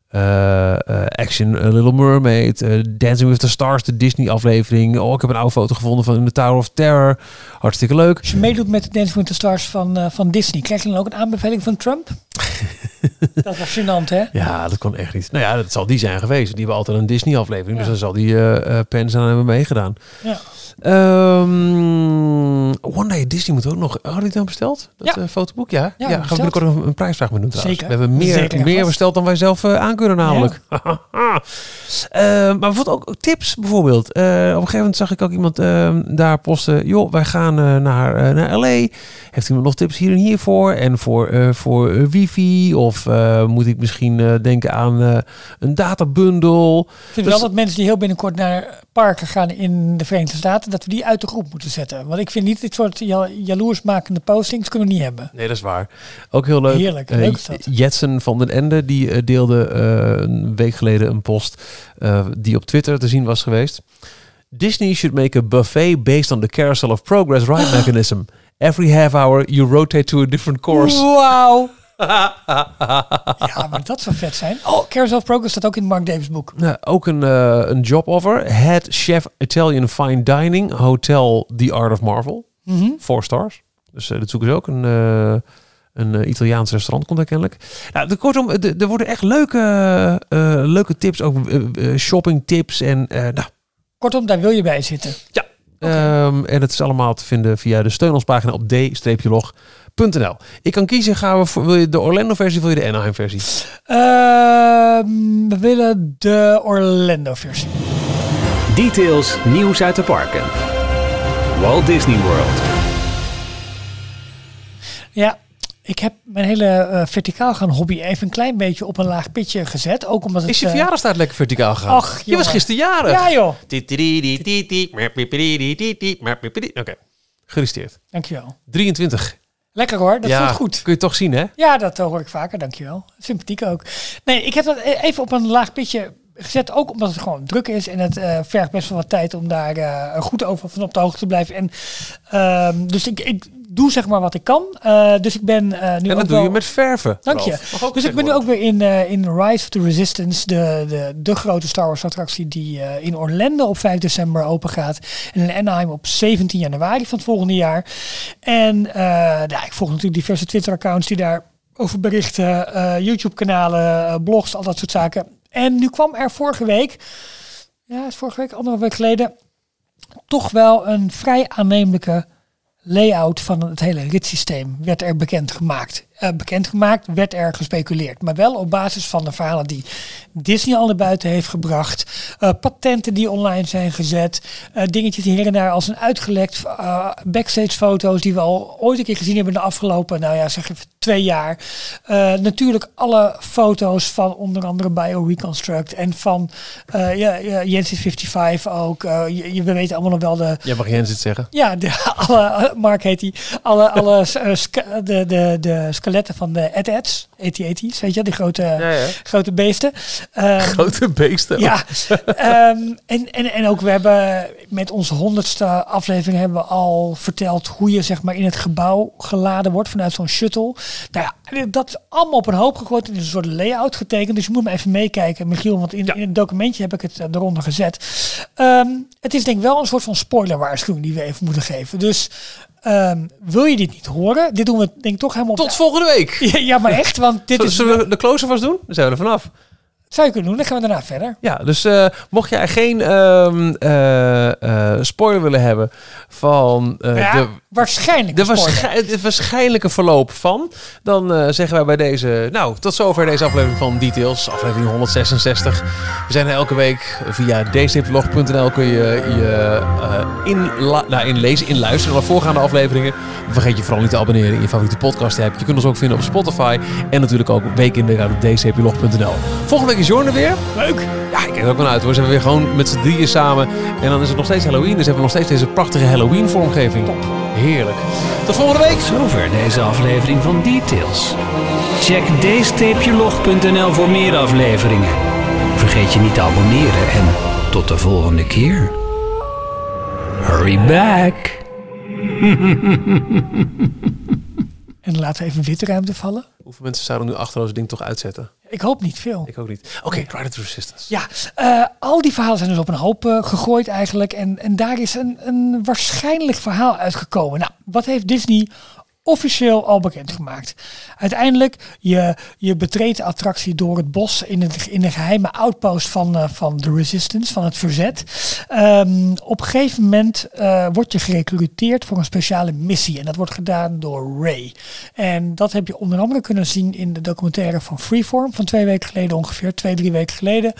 Speaker 2: eh, eh, action A Little Mermaid. Dancing with the Stars, de Disney aflevering. Oh, ik heb een oude foto gevonden van The Tower of Terror. Hartstikke leuk.
Speaker 3: Als je meedoet met Dance with the Stars van, van Disney, krijg je dan ook een aanbeveling van Trump? (laughs) dat was gênant, hè?
Speaker 2: Ja, dat kon echt niet. Nou ja, dat zal die zijn geweest. Die hebben altijd een Disney aflevering. Dus dan zal die eh Pens aan hebben meegedaan.
Speaker 3: Ja.
Speaker 2: Ehm, One Day Disney moet ook nog. Hadden die het dan besteld? Dat
Speaker 3: Ja.
Speaker 2: eh, fotoboek, ja? Ja, gaan we binnenkort een, een prijsvraag mee doen trouwens.
Speaker 3: Zeker.
Speaker 2: We hebben meer,
Speaker 3: Zeker
Speaker 2: meer
Speaker 3: vast.
Speaker 2: besteld dan wij zelf eh, aan kunnen namelijk. (laughs) Eh, maar bijvoorbeeld ook tips bijvoorbeeld. Op een gegeven moment zag ik ook iemand ehm, daar posten. Joh, wij gaan naar, naar LA. Heeft iemand nog tips hier en hier voor? En voor, voor eh, wifi? Of eh, moet ik misschien eh, denken aan eh, een databundel?
Speaker 3: Ik vind
Speaker 2: Dus-
Speaker 3: wel dat mensen die heel binnenkort naar parken gaan in de Verenigde Staten, dat we die uit de groep moeten zetten. Want ik vind niet dit soort ja- jaloersmakende postings kunnen we niet hebben.
Speaker 2: Nee, dat is waar. Ook heel leuk.
Speaker 3: Heerlijk, leuk is dat.
Speaker 2: Jetsen van den Ende die deelde een week geleden een post die op Twitter te zien was geweest. Disney should make a buffet based on the carousel of progress ride (gasps) mechanism. Every half hour you rotate to a different course.
Speaker 3: Wauw! (laughs) ja, maar dat zou vet zijn. Oh, Carousel of Progress staat ook in Mark Davis boek.
Speaker 2: Nou, ook een, eh, een job offer. Head chef Italian fine dining hotel The Art of Marvel.
Speaker 3: Mhm.
Speaker 2: Four stars. Dus eh dat zoeken ze ook. Een, eh, een Italiaans restaurant komt dat kennelijk. Nou, de, kortom, er worden echt leuke, leuke tips. Ook shopping tips. En, nou,
Speaker 3: Kortom, daar wil je bij zitten.
Speaker 2: ehm, en het is allemaal te vinden via de steun ons pagina op d-log.nl. Ik kan kiezen, gaan we voor, wil je de Orlando versie of wil je de Anaheim versie?
Speaker 3: Ehm, we willen de Orlando versie.
Speaker 1: Details, nieuws uit de parken. Walt Disney World.
Speaker 3: Ja, ik heb mijn hele eh, verticaal gaan hobby even een klein beetje op een laag pitje gezet. Ook omdat het...
Speaker 2: Is je
Speaker 3: eh,
Speaker 2: verjaardag staat lekker verticaal gegaan?
Speaker 3: ach,
Speaker 2: je was gisteren jarig.
Speaker 3: Ja joh,
Speaker 2: Oké, geregistreerd.
Speaker 3: dankjewel.
Speaker 2: 23.
Speaker 3: Lekker hoor, dat
Speaker 2: ja,
Speaker 3: voelt goed.
Speaker 2: kun je toch zien hè?
Speaker 3: Ja, dat hoor ik vaker, dankjewel. Sympathiek ook. Nee, ik heb dat e- even op een laag pitje gezet, ook omdat het gewoon druk is. En het eh, vergt best wel wat tijd om daar eh, goed over van op de hoogte te blijven. En, ehm, dus ik, ik doe zeg maar wat ik kan. Eh, dus ik ben eh, nu
Speaker 2: En
Speaker 3: ook
Speaker 2: dat doe
Speaker 3: wel...
Speaker 2: je met verven.
Speaker 3: Dank je. Dus ik ben nu ook weer in, eh, in Rise of the Resistance, de, de, de grote Star Wars attractie die in Orlando op 5 december open gaat. En in Anaheim op 17 januari van het volgende jaar. En ja, ik volg natuurlijk diverse Twitter-accounts die daar over berichten, YouTube-kanalen, blogs, al dat soort zaken. En nu kwam er vorige week, ja, vorige week, anderhalve week geleden, toch wel een vrij aannemelijke layout van het hele ritssysteem werd er bekendgemaakt. Eh bekendgemaakt, werd er gespeculeerd. Maar wel op basis van de verhalen die Disney al naar buiten heeft gebracht. eh, patenten die online zijn gezet. eh, dingetjes hier en daar als een uitgelekt backstage foto's die we al ooit een keer gezien hebben in de afgelopen, nou ja, zeg even twee jaar. Natuurlijk alle foto's van onder andere BioReconstruct en van ja, ja, Jensis 55 ook. Je, je- we weten allemaal nog wel de,
Speaker 2: Jij mag Jens het zeggen.
Speaker 3: ja, de, (laughs) alle, Mark heet hij. Alle, alle de, de, de skeletten van de AT-ATs, AT-AT's, weet je, die grote,
Speaker 2: ja.
Speaker 3: grote beesten. Ehm, (laughs)
Speaker 2: Grote beesten.
Speaker 3: ja, (laughs) ehm, en, en, en ook we hebben met onze honderdste aflevering hebben we al verteld hoe je zeg maar in het gebouw geladen wordt vanuit zo'n shuttle. Nou ja, dat is allemaal op een hoop gegooid en is een soort layout getekend. Dus je moet me even meekijken, Michiel, want in,
Speaker 2: Ja.
Speaker 3: in het documentje heb ik het eh, eronder gezet. Ehm, het is denk ik wel een soort van spoilerwaarschuwing die we even moeten geven. Dus ehm, wil je dit niet horen? Dit doen we denk ik toch helemaal op
Speaker 2: Tot volgende week.
Speaker 3: Ja, maar echt, want (laughs) dit is...
Speaker 2: Zullen we de closer vast doen? Dan zijn we er vanaf.
Speaker 3: Zou je kunnen doen, dan gaan we daarna verder.
Speaker 2: Ja, dus eh, mocht jij geen ehm, eh, eh, spoiler willen hebben van
Speaker 3: ja,
Speaker 2: de,
Speaker 3: waarschijnlijk
Speaker 2: de, het waarschijnlijke verloop van, dan zeggen wij bij deze, nou, tot zover deze aflevering van Details, aflevering 166. We zijn er elke week via dstplog.nl kun je je inla- nou, inlezen, inluisteren naar de voorgaande afleveringen. Vergeet je vooral niet te abonneren in je favoriete podcast app. Je kunt ons ook vinden op Spotify en natuurlijk ook week in de week op dcplog.nl. Volgende week is Jorn er weer.
Speaker 3: Leuk.
Speaker 2: Ja, ik kijk er ook wel uit hoor. Ze hebben weer gewoon met z'n drieën samen. En dan is het nog steeds Halloween. Dus hebben we nog steeds deze prachtige Halloween vormgeving. Top. Heerlijk. Tot volgende week.
Speaker 1: Zover deze aflevering van Details. Check d-log.nl voor meer afleveringen. Vergeet je niet te abonneren en Tot de volgende keer. Hurry back. (laughs)
Speaker 3: En laten we even witte ruimte vallen.
Speaker 2: Hoeveel mensen zouden nu achterloos ding toch uitzetten?
Speaker 3: Ik hoop niet veel.
Speaker 2: Ik ook niet. Oké, Rider to Resistance.
Speaker 3: Ja, eh, al die verhalen zijn dus op een hoop eh, gegooid eigenlijk. En, en daar is een, een waarschijnlijk verhaal uitgekomen. Nou, wat heeft Disney officieel al bekendgemaakt. Uiteindelijk, je, je betreedt de attractie door het bos in, het, in de geheime outpost van, uh, van de Resistance, van het verzet. Um, op een gegeven moment uh, word je gerecruiteerd voor een speciale missie. En dat wordt gedaan door Ray. En dat heb je onder andere kunnen zien in de documentaire van Freeform van twee weken geleden, ongeveer twee, drie weken geleden.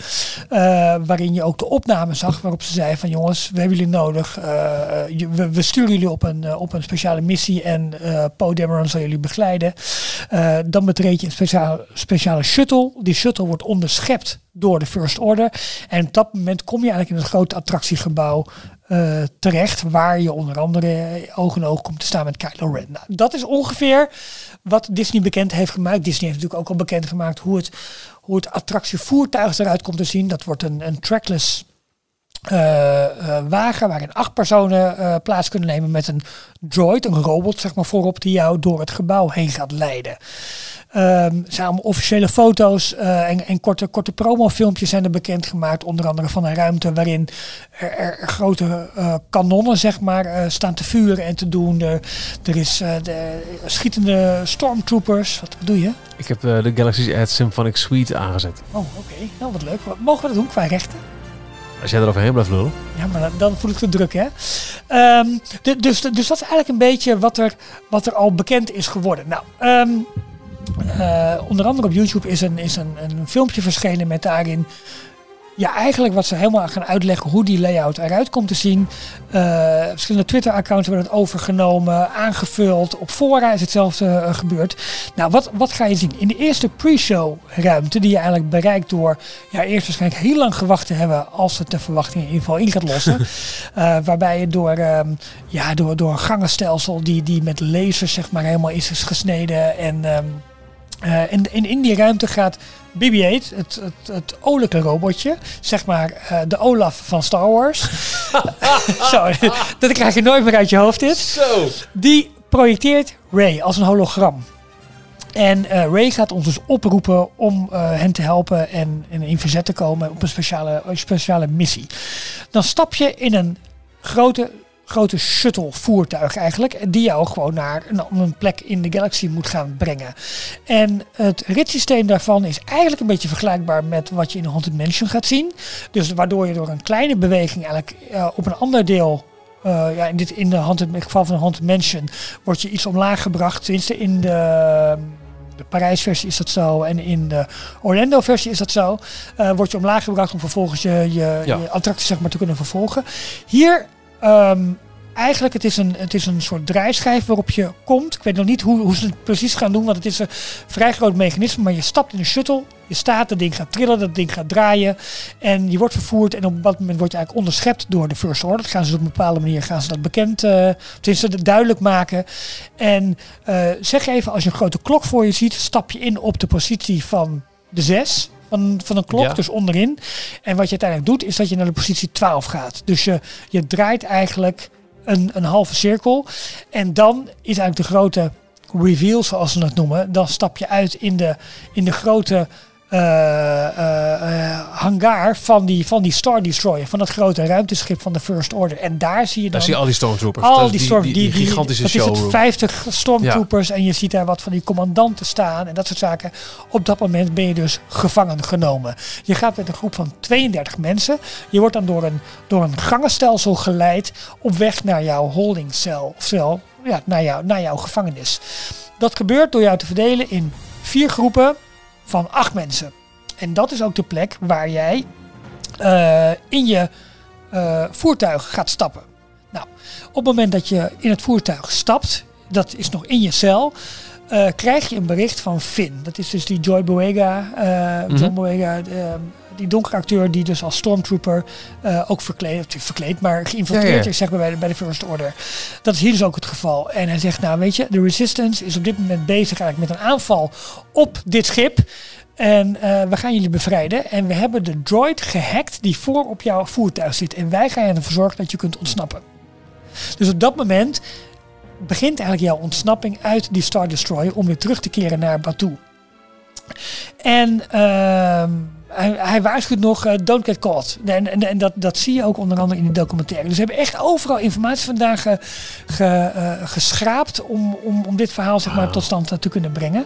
Speaker 3: Uh, waarin je ook de opname zag waarop ze zei van jongens, we hebben jullie nodig. we, we, sturen jullie op een, op een speciale missie en Dameron zal jullie begeleiden. Uh, dan betreed je een speciale, speciale shuttle. Die shuttle wordt onderschept door de First Order. En op dat moment kom je eigenlijk in het grote attractiegebouw uh, terecht. Waar je onder andere oog in oog komt te staan met Kylo Ren. Nou, dat is ongeveer wat Disney bekend heeft gemaakt. Disney heeft natuurlijk ook al bekend gemaakt hoe het, hoe het attractievoertuig eruit komt te zien. Dat wordt een, een trackless wagen waarin acht personen uh, plaats kunnen nemen met een droid, een robot zeg maar voorop die jou door het gebouw heen gaat leiden. Um, zijn allemaal officiële foto's en, en, korte, korte promofilmpjes zijn er bekendgemaakt. Onder andere van een ruimte waarin er, er grote kanonnen zeg maar, staan te vuren en te doen. Er, er is de schietende stormtroopers. Wat, wat, doe je?
Speaker 2: Ik heb de Galaxy's Edge Symphonic Suite aangezet.
Speaker 3: Oh, oké. Okay. Nou, wat leuk. Mogen we dat doen qua rechten?
Speaker 2: Als jij eroverheen blijft lullen.
Speaker 3: Ja, maar dan voel ik de druk, hè. De, dus, dus dat is eigenlijk een beetje wat er, wat er al bekend is geworden. Nou, um, uh, onder andere op YouTube is een, is een, een filmpje verschenen met daarin ja, eigenlijk wat ze helemaal gaan uitleggen hoe die layout eruit komt te zien. Uh, verschillende Twitter-accounts hebben het overgenomen, aangevuld. Op fora is hetzelfde uh, gebeurd. Nou, wat, wat ga je zien? In de eerste pre-show ruimte, die je eigenlijk bereikt door ja, eerst waarschijnlijk heel lang gewacht te hebben als het de verwachting in ieder geval in gaat lossen. uh, (laughs) waarbij je door, um, ja, door, door een gangenstelsel die, die met lasers zeg maar helemaal is gesneden en... Um, en, en, in die ruimte gaat BB-8, het, het, het olijke robotje, zeg maar uh, de Olaf van Star Wars. (laughs) Zo, dat krijg je nooit meer uit je hoofd dit.
Speaker 2: Zo.
Speaker 3: Die projecteert Ray als een hologram. En uh, Ray gaat ons dus oproepen om uh, hen te helpen en, en, in verzet te komen op een speciale, speciale missie. Dan stap je in een grote grote shuttle voertuig eigenlijk. Die jou gewoon naar een, een plek in de galaxy moet gaan brengen. En het ritssysteem daarvan is eigenlijk een beetje vergelijkbaar met wat je in de Haunted Mansion gaat zien. Dus waardoor je door een kleine beweging eigenlijk uh, op een ander deel uh, ja, in, dit, in, de Haunted, in het geval van de Haunted Mansion wordt je iets omlaag gebracht. Tenminste in de, de Parijs-versie is dat zo en in de Orlando-versie is dat zo. Uh, word je omlaag gebracht om vervolgens je, je, ja. je attractie zeg maar, te kunnen vervolgen. Hier Um, eigenlijk het is een, het is een soort draaischijf waarop je komt. Ik weet nog niet hoe, hoe ze het precies gaan doen, want het is een vrij groot mechanisme. Maar je stapt in een shuttle, je staat, dat ding gaat trillen, dat ding gaat draaien. En je wordt vervoerd en op dat moment word je eigenlijk onderschept door de First Order. Dat gaan ze op een bepaalde manier gaan ze dat bekend, uh, tenminste duidelijk maken. En uh, zeg even, als je een grote klok voor je ziet, stap je in op de positie van de 6 van, van een klok, ja. dus onderin. En wat je uiteindelijk doet, is dat je naar de positie 12 gaat. Dus je, je draait eigenlijk een, een halve cirkel. En dan is eigenlijk de grote reveal, zoals ze het noemen. Dan stap je uit in de, in de grote uh, uh, hangar van die, van die Star Destroyer, van dat grote ruimteschip van de First Order. En daar zie je dan...
Speaker 2: Daar zie je al die stormtroopers.
Speaker 3: Al die,
Speaker 2: die, gigantische
Speaker 3: dat
Speaker 2: showroom.
Speaker 3: is het 50 stormtroopers en je ziet daar wat van die commandanten staan en dat soort zaken. Op dat moment ben je dus gevangen genomen. Je gaat met een groep van 32 mensen. Je wordt dan door een, door een gangenstelsel geleid op weg naar jouw holdingcel. Oftewel, ja, naar, jou, naar jouw gevangenis. Dat gebeurt door jou te verdelen in vier groepen van acht mensen. En dat is ook de plek waar jij uh, in je uh, voertuig gaat stappen. Nou, op het moment dat je in het voertuig stapt, dat is nog in je cel, uh, krijg je een bericht van Finn. Dat is dus die Joy mm -hmm. John Boyega, die donkere acteur die dus als stormtrooper uh, ook verkleed, verkleed, maar geïnfiltreerd ja, ja. is zeg maar bij de, bij de First Order. Dat is hier dus ook het geval. En hij zegt, nou weet je, de Resistance is op dit moment bezig eigenlijk met een aanval op dit schip. En eh, we gaan jullie bevrijden. En we hebben de droid gehackt die voor op jouw voertuig zit. En wij gaan ervoor zorgen dat je kunt ontsnappen. Dus op dat moment begint eigenlijk jouw ontsnapping uit die Star Destroyer om weer terug te keren naar Batuu. En ehm, hij, hij waarschuwt nog, eh, don't get caught. En, en, en dat, dat zie je ook onder andere in de documentaire. Dus we hebben echt overal informatie vandaag ge, ge, eh, geschraapt om, om, om dit verhaal zeg maar, tot stand te kunnen brengen.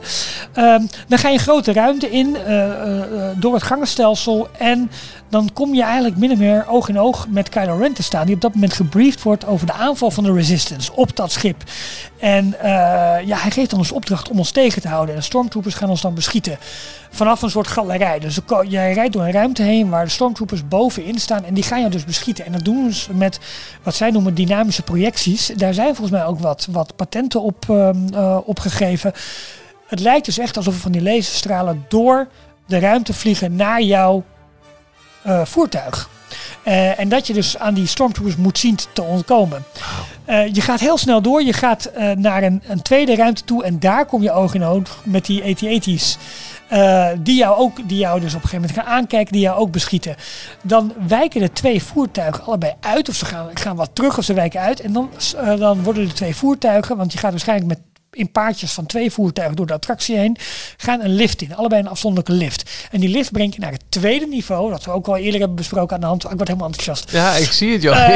Speaker 3: Ehm, dan ga je een grote ruimte in eh, eh, eh, door het gangenstelsel en dan kom je eigenlijk min of meer oog in oog met Kylo Ren te staan. Die op dat moment gebriefd wordt over de aanval van de Resistance op dat schip. En eh, ja, hij geeft ons opdracht om ons tegen te houden. En de stormtroopers gaan ons dan beschieten. Vanaf een soort galerij. Dus ko- jij rijdt door een ruimte heen waar de stormtroopers bovenin staan. En die gaan je dus beschieten. En dat doen ze met wat zij noemen dynamische projecties. Daar zijn volgens mij ook wat, wat patenten op, ehm, eh, opgegeven. Het lijkt dus echt alsof van die laserstralen door de ruimte vliegen naar jouw eh, voertuig. Eh, en dat je dus aan die stormtroopers moet zien te ontkomen. Je gaat heel snel door. Je gaat naar een, een tweede ruimte toe. En daar kom je oog in oog met die AT-AT's. Eh, die, jou ook, die jou dus op een gegeven moment gaan aankijken. Die jou ook beschieten. Dan wijken de twee voertuigen allebei uit. Of ze gaan, gaan wat terug of ze wijken uit. En dan, eh, dan worden de twee voertuigen. Want je gaat waarschijnlijk met in paardjes van twee voertuigen door de attractie heen, gaan een lift in. Allebei een afzonderlijke lift. En die lift brengt je naar het tweede niveau, dat we ook al eerder hebben besproken aan de hand. Ik word helemaal enthousiast.
Speaker 2: Ja, ik zie het, joh. (laughs)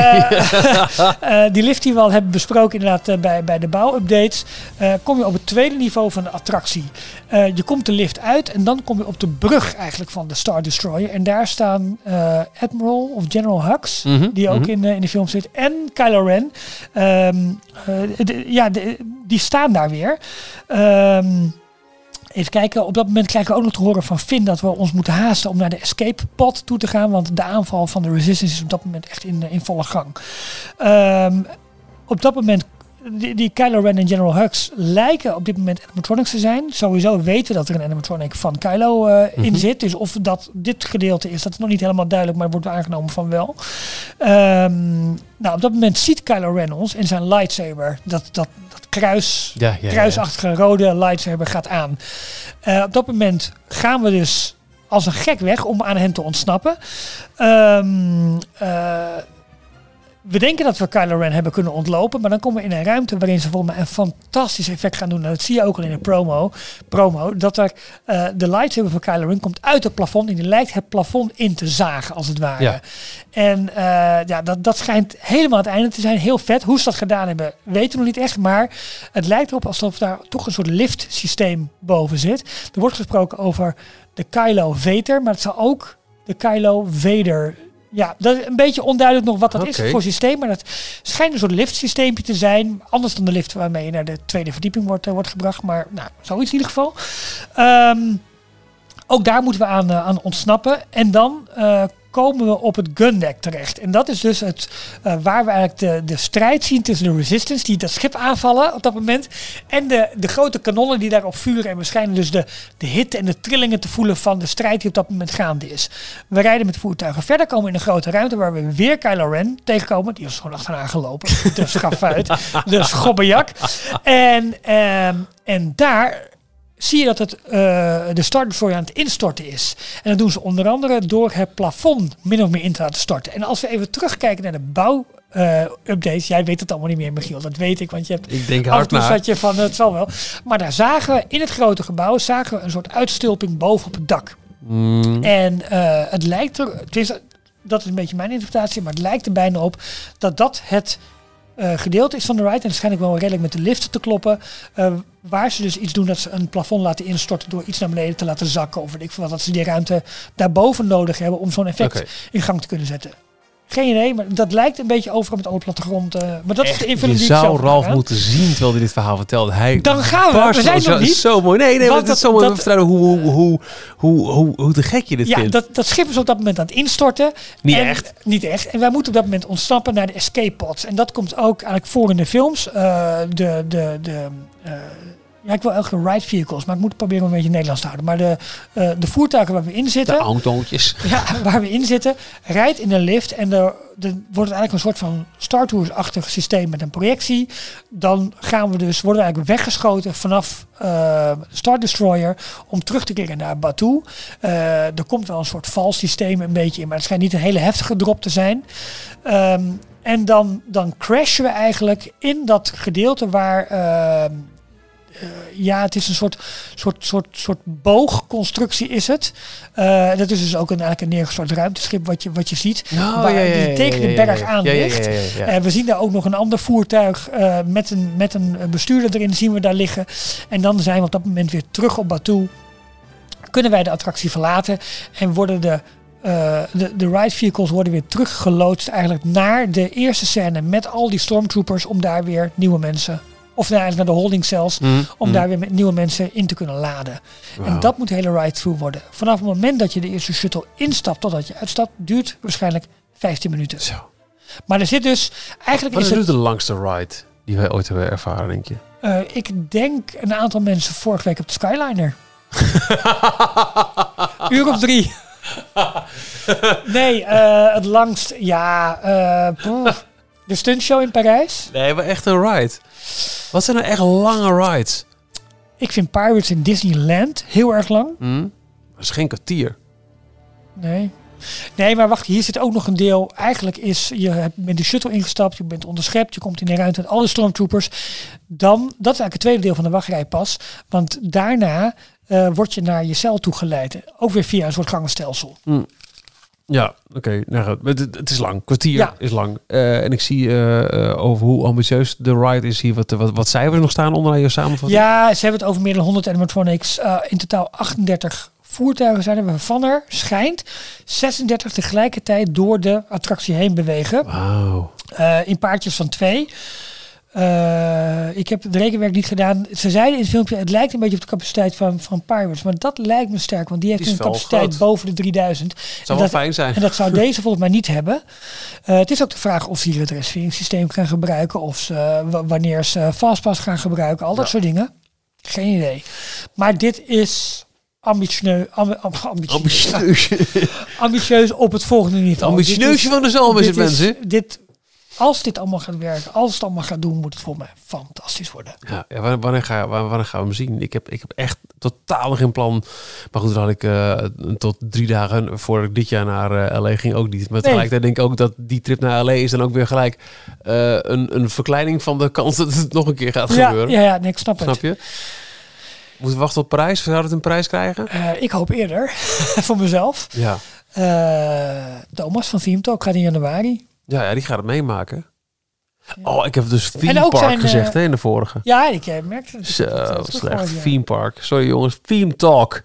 Speaker 3: Eh, die lift die we al hebben besproken inderdaad eh, bij, bij de bouwupdates, eh, kom je op het tweede niveau van de attractie. Eh, je komt de lift uit en dan kom je op de brug eigenlijk van de Star Destroyer. En daar staan eh, Admiral of General Hux,
Speaker 2: Mhm,
Speaker 3: die ook
Speaker 2: mhm.
Speaker 3: in, eh, in de film zit, en Kylo Ren. Ehm, eh, ja, de- die staan daar weer. Ehm, Even kijken, op dat moment krijgen we ook nog te horen van Finn dat we ons moeten haasten om naar de escape pod toe te gaan. Want de aanval van de Resistance is op dat moment echt in, in volle gang. Ehm, op dat moment, die, die Kylo Ren en General Hux lijken op dit moment animatronics te zijn. Sowieso weten we dat er een animatronic van Kylo eh, in
Speaker 2: Mhm.
Speaker 3: zit. Dus of dat dit gedeelte is, dat is nog niet helemaal duidelijk, maar wordt aangenomen van wel. Ehm, nou, op dat moment ziet Kylo Ren ons en zijn lightsaber, dat, dat, dat kruis,
Speaker 2: Ja, ja, ja.
Speaker 3: kruisachtige rode lightsaber gaat aan. Eh, op dat moment gaan we dus als een gek weg om aan hen te ontsnappen. Ehm, eh, we denken dat we Kylo Ren hebben kunnen ontlopen, maar dan komen we in een ruimte waarin ze volgens mij een fantastisch effect gaan doen. En dat zie je ook al in de promo. promo dat er eh, de lightsaber van Kylo Ren komt uit het plafond en die lijkt het plafond in te zagen, als het ware.
Speaker 2: Ja.
Speaker 3: En eh, ja, dat, dat schijnt helemaal het einde te zijn. Heel vet. Hoe ze dat gedaan hebben, weten we nog niet echt. Maar het lijkt erop alsof daar toch een soort lift systeem boven zit. Er wordt gesproken over de Kylo Vader, maar het zal ook de Kylo Vader. Ja, dat is een beetje onduidelijk nog wat dat is voor systeem. Maar dat schijnt een soort liftsysteempje te zijn. Anders dan de lift waarmee je naar de tweede verdieping wordt, eh, wordt gebracht. Maar nou, zoiets in ieder geval. Ehm, ook daar moeten we aan, eh, aan ontsnappen. En dan eh, komen we op het gundeck terecht. En dat is dus het, eh, waar we eigenlijk de, de strijd zien tussen de Resistance, die dat schip aanvallen op dat moment, en de, de grote kanonnen die daarop vuren. En we schijnen dus de, de hitte en de trillingen te voelen van de strijd die op dat moment gaande is. We rijden met voertuigen verder, komen in een grote ruimte waar we weer Kylo Ren tegenkomen. Die is gewoon achteraan gelopen. (laughs) Dus gaf uit. Dus gobbejak. En, ehm, en daar zie je dat het, eh, de Star Destroyer aan het instorten is. En dat doen ze onder andere door het plafond min of meer in te laten storten. En als we even terugkijken naar de bouw... updates. Jij weet het allemaal niet meer, Michiel. Dat weet ik, want je hebt
Speaker 2: Ik denk hard
Speaker 3: zat je van, het zal wel. Maar daar zagen we in het grote gebouw zagen we een soort uitstulping boven op het dak.
Speaker 2: Mm,
Speaker 3: En eh, het lijkt er, het is, dat is een beetje mijn interpretatie, maar het lijkt er bijna op dat dat het gedeelte is van de ride. En waarschijnlijk wel redelijk met de lift te kloppen. eh, waar ze dus iets doen dat ze een plafond laten instorten door iets naar beneden te laten zakken. Of weet ik veel wat. Dat ze die ruimte daarboven nodig hebben om zo'n effect in gang te kunnen zetten. Geen idee, maar dat lijkt een beetje overal met alle plattegrond. eh maar dat is de invulling die ik
Speaker 2: zou Ralf moeten zien terwijl hij dit verhaal vertelde. Hij
Speaker 3: Dan gaan we. We zijn
Speaker 2: zo,
Speaker 3: nog niet.
Speaker 2: Zo mooi. Nee, nee,
Speaker 3: Want
Speaker 2: het is zo mooi om
Speaker 3: dat-
Speaker 2: te vertellen hoe, hoe, hoe, hoe, hoe, hoe te gek je dit
Speaker 3: Ja,
Speaker 2: vindt.
Speaker 3: dat, dat schip is op dat moment aan het instorten.
Speaker 2: Niet
Speaker 3: En-
Speaker 2: echt.
Speaker 3: Niet echt. En wij moeten op dat moment ontsnappen naar de escape pods. En dat komt ook eigenlijk voor in de films. Eh, de, de, de, eh, Ja, ik wil elke keer ride vehicles, maar ik moet proberen om een beetje Nederlands te houden. Maar de, eh, de voertuigen waar we in
Speaker 2: De
Speaker 3: zitten,
Speaker 2: autootjes. (laughs)
Speaker 3: ja, waar we in zitten, rijdt in een lift en er, er wordt eigenlijk een soort van Star Tours-achtig systeem met een projectie. Dan gaan we dus, worden we eigenlijk weggeschoten vanaf eh, Star Destroyer om terug te keren naar Batuu. Eh, er komt wel een soort valsysteem een beetje in, maar het schijnt niet een hele heftige drop te zijn. Ehm, en dan, dan crashen we eigenlijk in dat gedeelte waar. ehm, eh, ja, het is een soort, soort, soort, soort boogconstructie is het. Eh, dat is dus ook een, eigenlijk een neergestort ruimteschip wat je, wat je ziet. waar die tegen de berg aan ligt. Eh, we zien daar ook nog een ander voertuig eh, met, een, met een bestuurder erin zien we daar liggen. En dan zijn we op dat moment weer terug op Batuu. Kunnen wij de attractie verlaten en worden de, eh, de, de ride vehicles worden weer teruggeloodst eigenlijk naar de eerste scène met al die stormtroopers om daar weer nieuwe mensen, of nou, eigenlijk naar de holding cells, om daar weer met nieuwe mensen in te kunnen laden. En dat moet de hele ride-through worden. Vanaf het moment dat je de eerste shuttle instapt totdat je uitstapt, duurt waarschijnlijk 15 minuten.
Speaker 2: Zo.
Speaker 3: Maar er zit dus, eigenlijk
Speaker 2: Wat
Speaker 3: is
Speaker 2: is
Speaker 3: het,
Speaker 2: de langste ride die wij ooit hebben ervaren, denk je?
Speaker 3: eh, ik denk een aantal mensen vorige week op de Skyliner. (laughs) Uur of drie. (laughs) nee, eh, het langst, ja, eh, poeh. De stuntshow in Parijs.
Speaker 2: Nee, maar echt een ride. Wat zijn nou echt lange rides?
Speaker 3: Ik vind Pirates in Disneyland heel erg lang.
Speaker 2: Hm? Dat is geen kwartier.
Speaker 3: Nee. Nee, maar wacht, hier zit ook nog een deel. Eigenlijk is, je hebt met de shuttle ingestapt, je bent onderschept, je komt in de ruimte met alle stormtroopers. Dan, dat is eigenlijk het tweede deel van de wachtrij pas. Want daarna eh, word je naar je cel toegeleid. Ook weer via een soort gangenstelsel.
Speaker 2: Ja, oké. nou Het, het is lang. Kwartier
Speaker 3: Ja.
Speaker 2: is lang. Eh, en ik zie eh, eh, over hoe ambitieus de ride is hier. Wat, wat, wat cijfers nog staan onder je samenvatting?
Speaker 3: Ja, ze hebben het over meer dan 100 animatronics. In totaal 38 voertuigen zijn er, waarvan er schijnt 36 tegelijkertijd door de attractie heen bewegen.
Speaker 2: Wauw.
Speaker 3: In paardjes van twee. Eh, ik heb het rekenwerk niet gedaan. Ze zeiden in het filmpje, het lijkt een beetje op de capaciteit van, van Pirates. Maar dat lijkt me sterk, want die heeft
Speaker 2: Die
Speaker 3: een capaciteit
Speaker 2: groot.
Speaker 3: boven de 3000.
Speaker 2: Het zou
Speaker 3: En
Speaker 2: wel
Speaker 3: dat-
Speaker 2: fijn zijn.
Speaker 3: En dat zou (laughs) deze volgens mij niet hebben. Eh, het is ook de vraag of ze hier het reserveringssysteem gaan gebruiken. Of ze, wa- wanneer ze Fastpass gaan gebruiken. Al dat
Speaker 2: Ja.
Speaker 3: soort dingen. Geen idee. Maar dit is ambitieus, ambi- amb- ambitieus, (laughs)
Speaker 2: Ambitieus.
Speaker 3: op het volgende niveau.
Speaker 2: Ambitieusje van de zalm is het, mensen.
Speaker 3: Dit, als dit allemaal gaat werken, als het allemaal gaat doen, moet het voor mij fantastisch worden.
Speaker 2: Ja, ja, wanneer, wanneer, ga, wanneer, wanneer gaan we hem zien? Ik heb, ik heb echt totaal geen plan. Maar goed, dan had ik eh, tot drie dagen voordat ik dit jaar naar eh, LA ging ook niet. Maar tegelijkertijd denk ik ook dat die trip naar LA is dan ook weer gelijk eh, een, een verkleining van de kans dat het nog een keer gaat
Speaker 3: Ja,
Speaker 2: gebeuren.
Speaker 3: ja, ja nee, ik snap het.
Speaker 2: Snap je? Moeten we wachten op prijs? Zou het een prijs krijgen?
Speaker 3: Ik hoop eerder, (laughs) voor mezelf.
Speaker 2: Ja.
Speaker 3: Thomas van Theme Talk gaat in januari.
Speaker 2: Ja, ja, die gaat het meemaken. Oh, ik heb dus theme park
Speaker 3: zijn,
Speaker 2: gezegd
Speaker 3: eh,
Speaker 2: hè, in de vorige.
Speaker 3: Ja, ik eh, merkte het.
Speaker 2: Zo,
Speaker 3: heb eh,
Speaker 2: slecht.
Speaker 3: ja.
Speaker 2: Theme park. Sorry jongens, theme talk.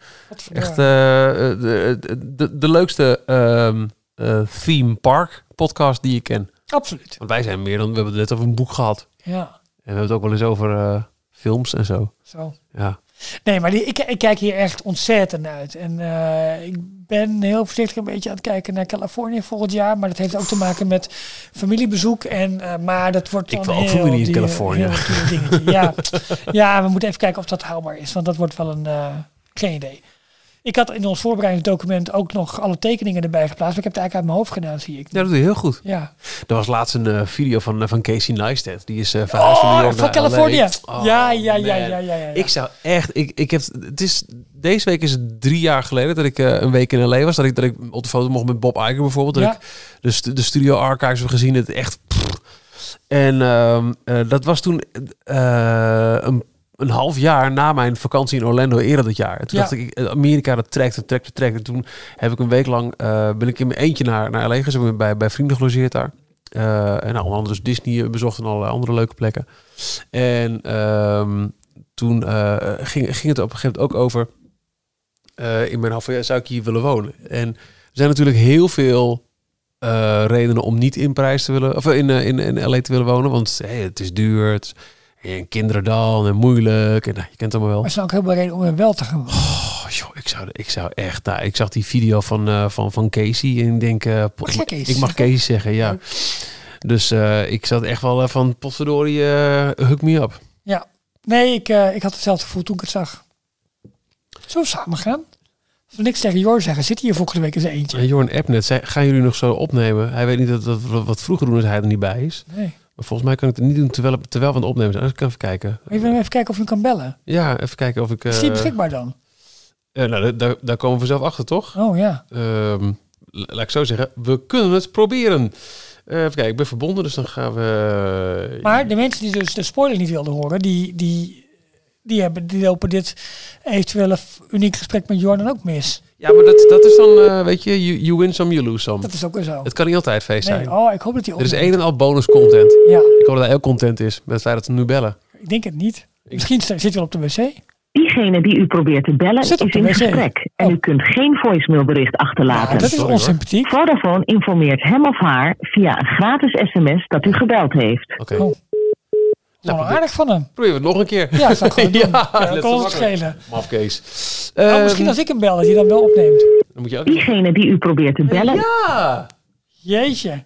Speaker 2: Echt eh, eh, de, de, de, leukste ehm, eh, theme park podcast die ik ken.
Speaker 3: Absoluut.
Speaker 2: Want wij zijn meer dan, we hebben het net over een boek gehad.
Speaker 3: Ja,
Speaker 2: En we hebben het ook wel eens over films en zo.
Speaker 3: zo.
Speaker 2: Ja.
Speaker 3: Nee, maar die, ik, ik kijk hier echt ontzettend uit. En eh, ik ben heel voorzichtig een beetje aan het kijken naar Californië volgend jaar. Maar dat heeft ook te maken met familiebezoek. En, eh, maar dat wordt
Speaker 2: Ik
Speaker 3: dan
Speaker 2: wil ook familie in Californië.
Speaker 3: ja. (laughs) ja, we moeten even kijken of dat haalbaar is. Want dat wordt wel een... eh, geen idee. Ik had in ons voorbereidingsdocument ook nog alle tekeningen erbij geplaatst. Maar ik heb het eigenlijk uit mijn hoofd gedaan, zie ik.
Speaker 2: ja, dat doe je heel goed.
Speaker 3: Ja.
Speaker 2: Er was laatst een eh, video van, eh, van Casey Neistat. Die is eh verhuisd van New
Speaker 3: Oh,
Speaker 2: York
Speaker 3: van.
Speaker 2: Oh,
Speaker 3: ja, ja, ja, ja, ja, ja.
Speaker 2: Ik zou echt, ik, ik heb, het is, deze week is het drie jaar geleden dat ik eh, een week in LA was. Dat ik, dat ik op de foto mocht met Bob Iger bijvoorbeeld. Dat
Speaker 3: Ja.
Speaker 2: ik de, de studio archives heb gezien. Het echt, pff. En ehm, eh, dat was toen eh, een, een half jaar na mijn vakantie in Orlando eerder dat jaar. En toen
Speaker 3: Ja.
Speaker 2: dacht ik, eh, Amerika dat trekt, dat trekt, dat trekt. En toen heb ik een week lang, eh, ben ik in mijn eentje naar, naar LA gegaan. Bij, bij vrienden gelogeerd daar. Eh, en nou, onder andere dus Disney bezocht en allerlei andere leuke plekken. En ehm, toen ging, ging het op een gegeven moment ook over... in mijn hoofd van, ja, zou ik hier willen wonen? En er zijn natuurlijk heel veel redenen om niet in prijs te willen... of in, in, in LA te willen wonen. Want hey, het is duur, het is, en kinderen dan en moeilijk. En nou, je kent het allemaal wel.
Speaker 3: Maar er zijn ook heel veel redenen om er wel te gaan.
Speaker 2: Oh, joh, ik zou, ik zou echt... Nou, ik zag die video van, eh, van, van Casey en ik denk... eh,
Speaker 3: Mag jij Casey
Speaker 2: ik mag? Casey zeggen, ja. Dus eh, ik zat echt wel van potverdorie, hook me up.
Speaker 3: Ja. Nee, ik, ik had hetzelfde gevoel toen ik het zag. Zo samen gaan. Niks tegen Jor zeggen, zit hier volgende week eens eentje.
Speaker 2: En Jorn Appnet, zei, gaan jullie nog zo opnemen? Hij weet niet dat, dat wat vroeger doen als hij er niet bij is.
Speaker 3: Nee.
Speaker 2: Volgens mij kan ik het niet doen terwijl, terwijl we aan het opnemen zijn. Dus ik kan even kijken.
Speaker 3: Even, even kijken of je hem kan bellen.
Speaker 2: Ja, even kijken of ik...
Speaker 3: Is die
Speaker 2: eh,
Speaker 3: beschikbaar dan?
Speaker 2: eh, nou, daar- daar, komen we zelf achter, toch?
Speaker 3: Oh ja.
Speaker 2: Ehm, la- laat ik zo zeggen, we kunnen het proberen. Eh, even kijken, ik ben verbonden, dus dan gaan we...
Speaker 3: Maar de mensen die dus de spoiler niet wilden horen, die, die, die, hebben, die lopen dit eventuele uniek gesprek met Jordan ook mis.
Speaker 2: Ja, maar dat, dat is dan, eh, weet je, you, you win some, you lose some.
Speaker 3: Dat is ook weer zo.
Speaker 2: Het kan niet altijd feest
Speaker 3: Nee,
Speaker 2: zijn.
Speaker 3: oh, ik hoop dat die
Speaker 2: Er is een en al bonus content.
Speaker 3: Ja,
Speaker 2: Ik hoop dat hij ook content is met het feit dat we nu bellen.
Speaker 3: ik denk het niet. Misschien zit hij wel op de wc.
Speaker 4: Diegene die u probeert te bellen
Speaker 3: Zit op
Speaker 4: is
Speaker 3: de
Speaker 4: in
Speaker 3: wc.
Speaker 4: gesprek en
Speaker 3: Oh.
Speaker 4: u kunt geen voicemailbericht achterlaten.
Speaker 3: dat is
Speaker 2: sorry, hoor.
Speaker 3: onsympathiek.
Speaker 4: Vodafone informeert hem of haar via een gratis sms dat u gebeld heeft.
Speaker 2: Oké.
Speaker 3: Oh. Nou,
Speaker 2: probeer-
Speaker 3: aardig van hem.
Speaker 2: Proberen we het nog een keer.
Speaker 3: Ja, (laughs) dat zou ik gewoon doen.
Speaker 2: Ja,
Speaker 3: Ja,
Speaker 2: net
Speaker 3: dat kan ons schelen.
Speaker 2: Mafkees.
Speaker 3: Oh,
Speaker 2: Ehm,
Speaker 3: misschien als ik hem bel, dat hij dan wel opneemt.
Speaker 2: Dan moet je ook...
Speaker 4: Diegene die u probeert te bellen
Speaker 2: Ja!
Speaker 3: Jeetje.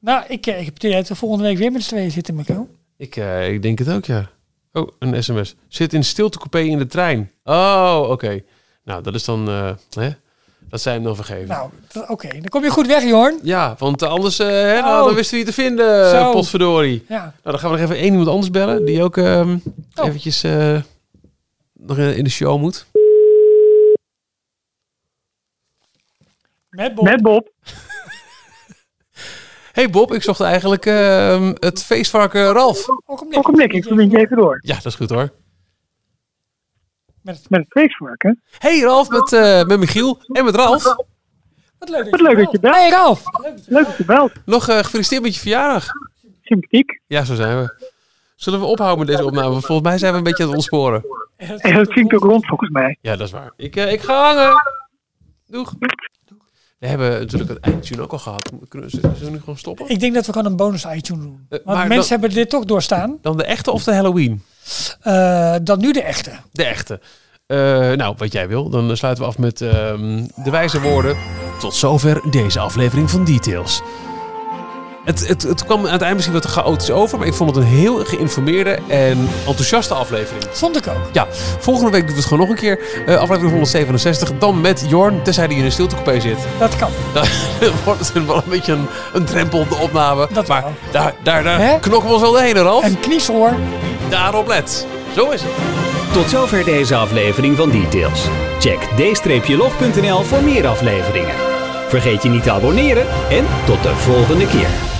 Speaker 3: Nou, ik, eh, ik heb het we volgende week weer met z'n tweeën zitten, Michiel.
Speaker 2: Ik, eh, ik denk het ook, ja. Oh, een sms. Zit in stiltecoupé in de trein. Oh, oké. Nou, dat is dan... eh, hè? Dat zijn hem dan vergeven.
Speaker 3: Nou, oké. Dan kom je goed weg, Jorn.
Speaker 2: Ja, want anders eh, hè, nou, dan wisten we je te vinden,
Speaker 3: Zo.
Speaker 2: potverdorie.
Speaker 3: Ja.
Speaker 2: Nou, dan gaan we nog even één iemand anders bellen, die ook ehm
Speaker 3: Oh.
Speaker 2: eventjes eh, nog in de show moet.
Speaker 3: Met Bob.
Speaker 5: Met Bob. (laughs)
Speaker 2: Hey Bob, ik zocht eigenlijk ehm, het feestvarken Ralf.
Speaker 3: Ogenblik.
Speaker 5: Ik verbind je even door.
Speaker 2: Ja, dat is goed hoor.
Speaker 3: Met het-
Speaker 5: Met het feestvarken.
Speaker 2: Hey Ralf, met, eh, met Michiel en met Ralf.
Speaker 3: Wat leuk
Speaker 5: Wat leuk dat je belt.
Speaker 3: Hey Ralf.
Speaker 5: Leuk dat je belt.
Speaker 2: Nog eh, gefeliciteerd met je verjaardag.
Speaker 5: Sympathiek.
Speaker 2: Ja, zo zijn we. Zullen we ophouden met deze opname? Volgens mij zijn we een beetje aan het ontsporen.
Speaker 5: En dat klinkt ook rond volgens mij.
Speaker 2: Ja, dat is waar. Ik, eh, ik ga hangen. Doeg. We hebben natuurlijk het eindtune ook al gehad. Kunnen we, zullen we nu gewoon stoppen?
Speaker 3: Ik denk dat we gewoon een bonus iTunes doen. Want
Speaker 2: maar
Speaker 3: mensen
Speaker 2: dan-
Speaker 3: hebben dit toch doorstaan.
Speaker 2: Dan de echte of de Halloween?
Speaker 3: Eh, dan nu de echte.
Speaker 2: De echte. Eh, nou, wat jij wil. Dan sluiten we af met ehm, de wijze woorden. Tot zover deze aflevering van Details. Het, het, het kwam aan het eind misschien wat chaotisch over, maar ik vond het een heel geïnformeerde en enthousiaste aflevering.
Speaker 3: Vond ik ook.
Speaker 2: Ja, volgende week doen we het gewoon nog een keer. Eh, aflevering 167, dan met Jorn, tenzij hij in een stiltecoupé zit.
Speaker 3: Dat kan. (laughs)
Speaker 2: Dan wordt het wel een beetje een, een drempel op de opname.
Speaker 3: Dat
Speaker 2: maar
Speaker 3: wel.
Speaker 2: daar, daar, daar
Speaker 3: Hè?
Speaker 2: knokken we ons wel heen, Ralf.
Speaker 3: En kniesoor.
Speaker 2: Daarop let. Zo is het.
Speaker 1: Tot zover deze aflevering van Details. Check d-log.nl voor meer afleveringen. Vergeet je niet te abonneren en tot de volgende keer.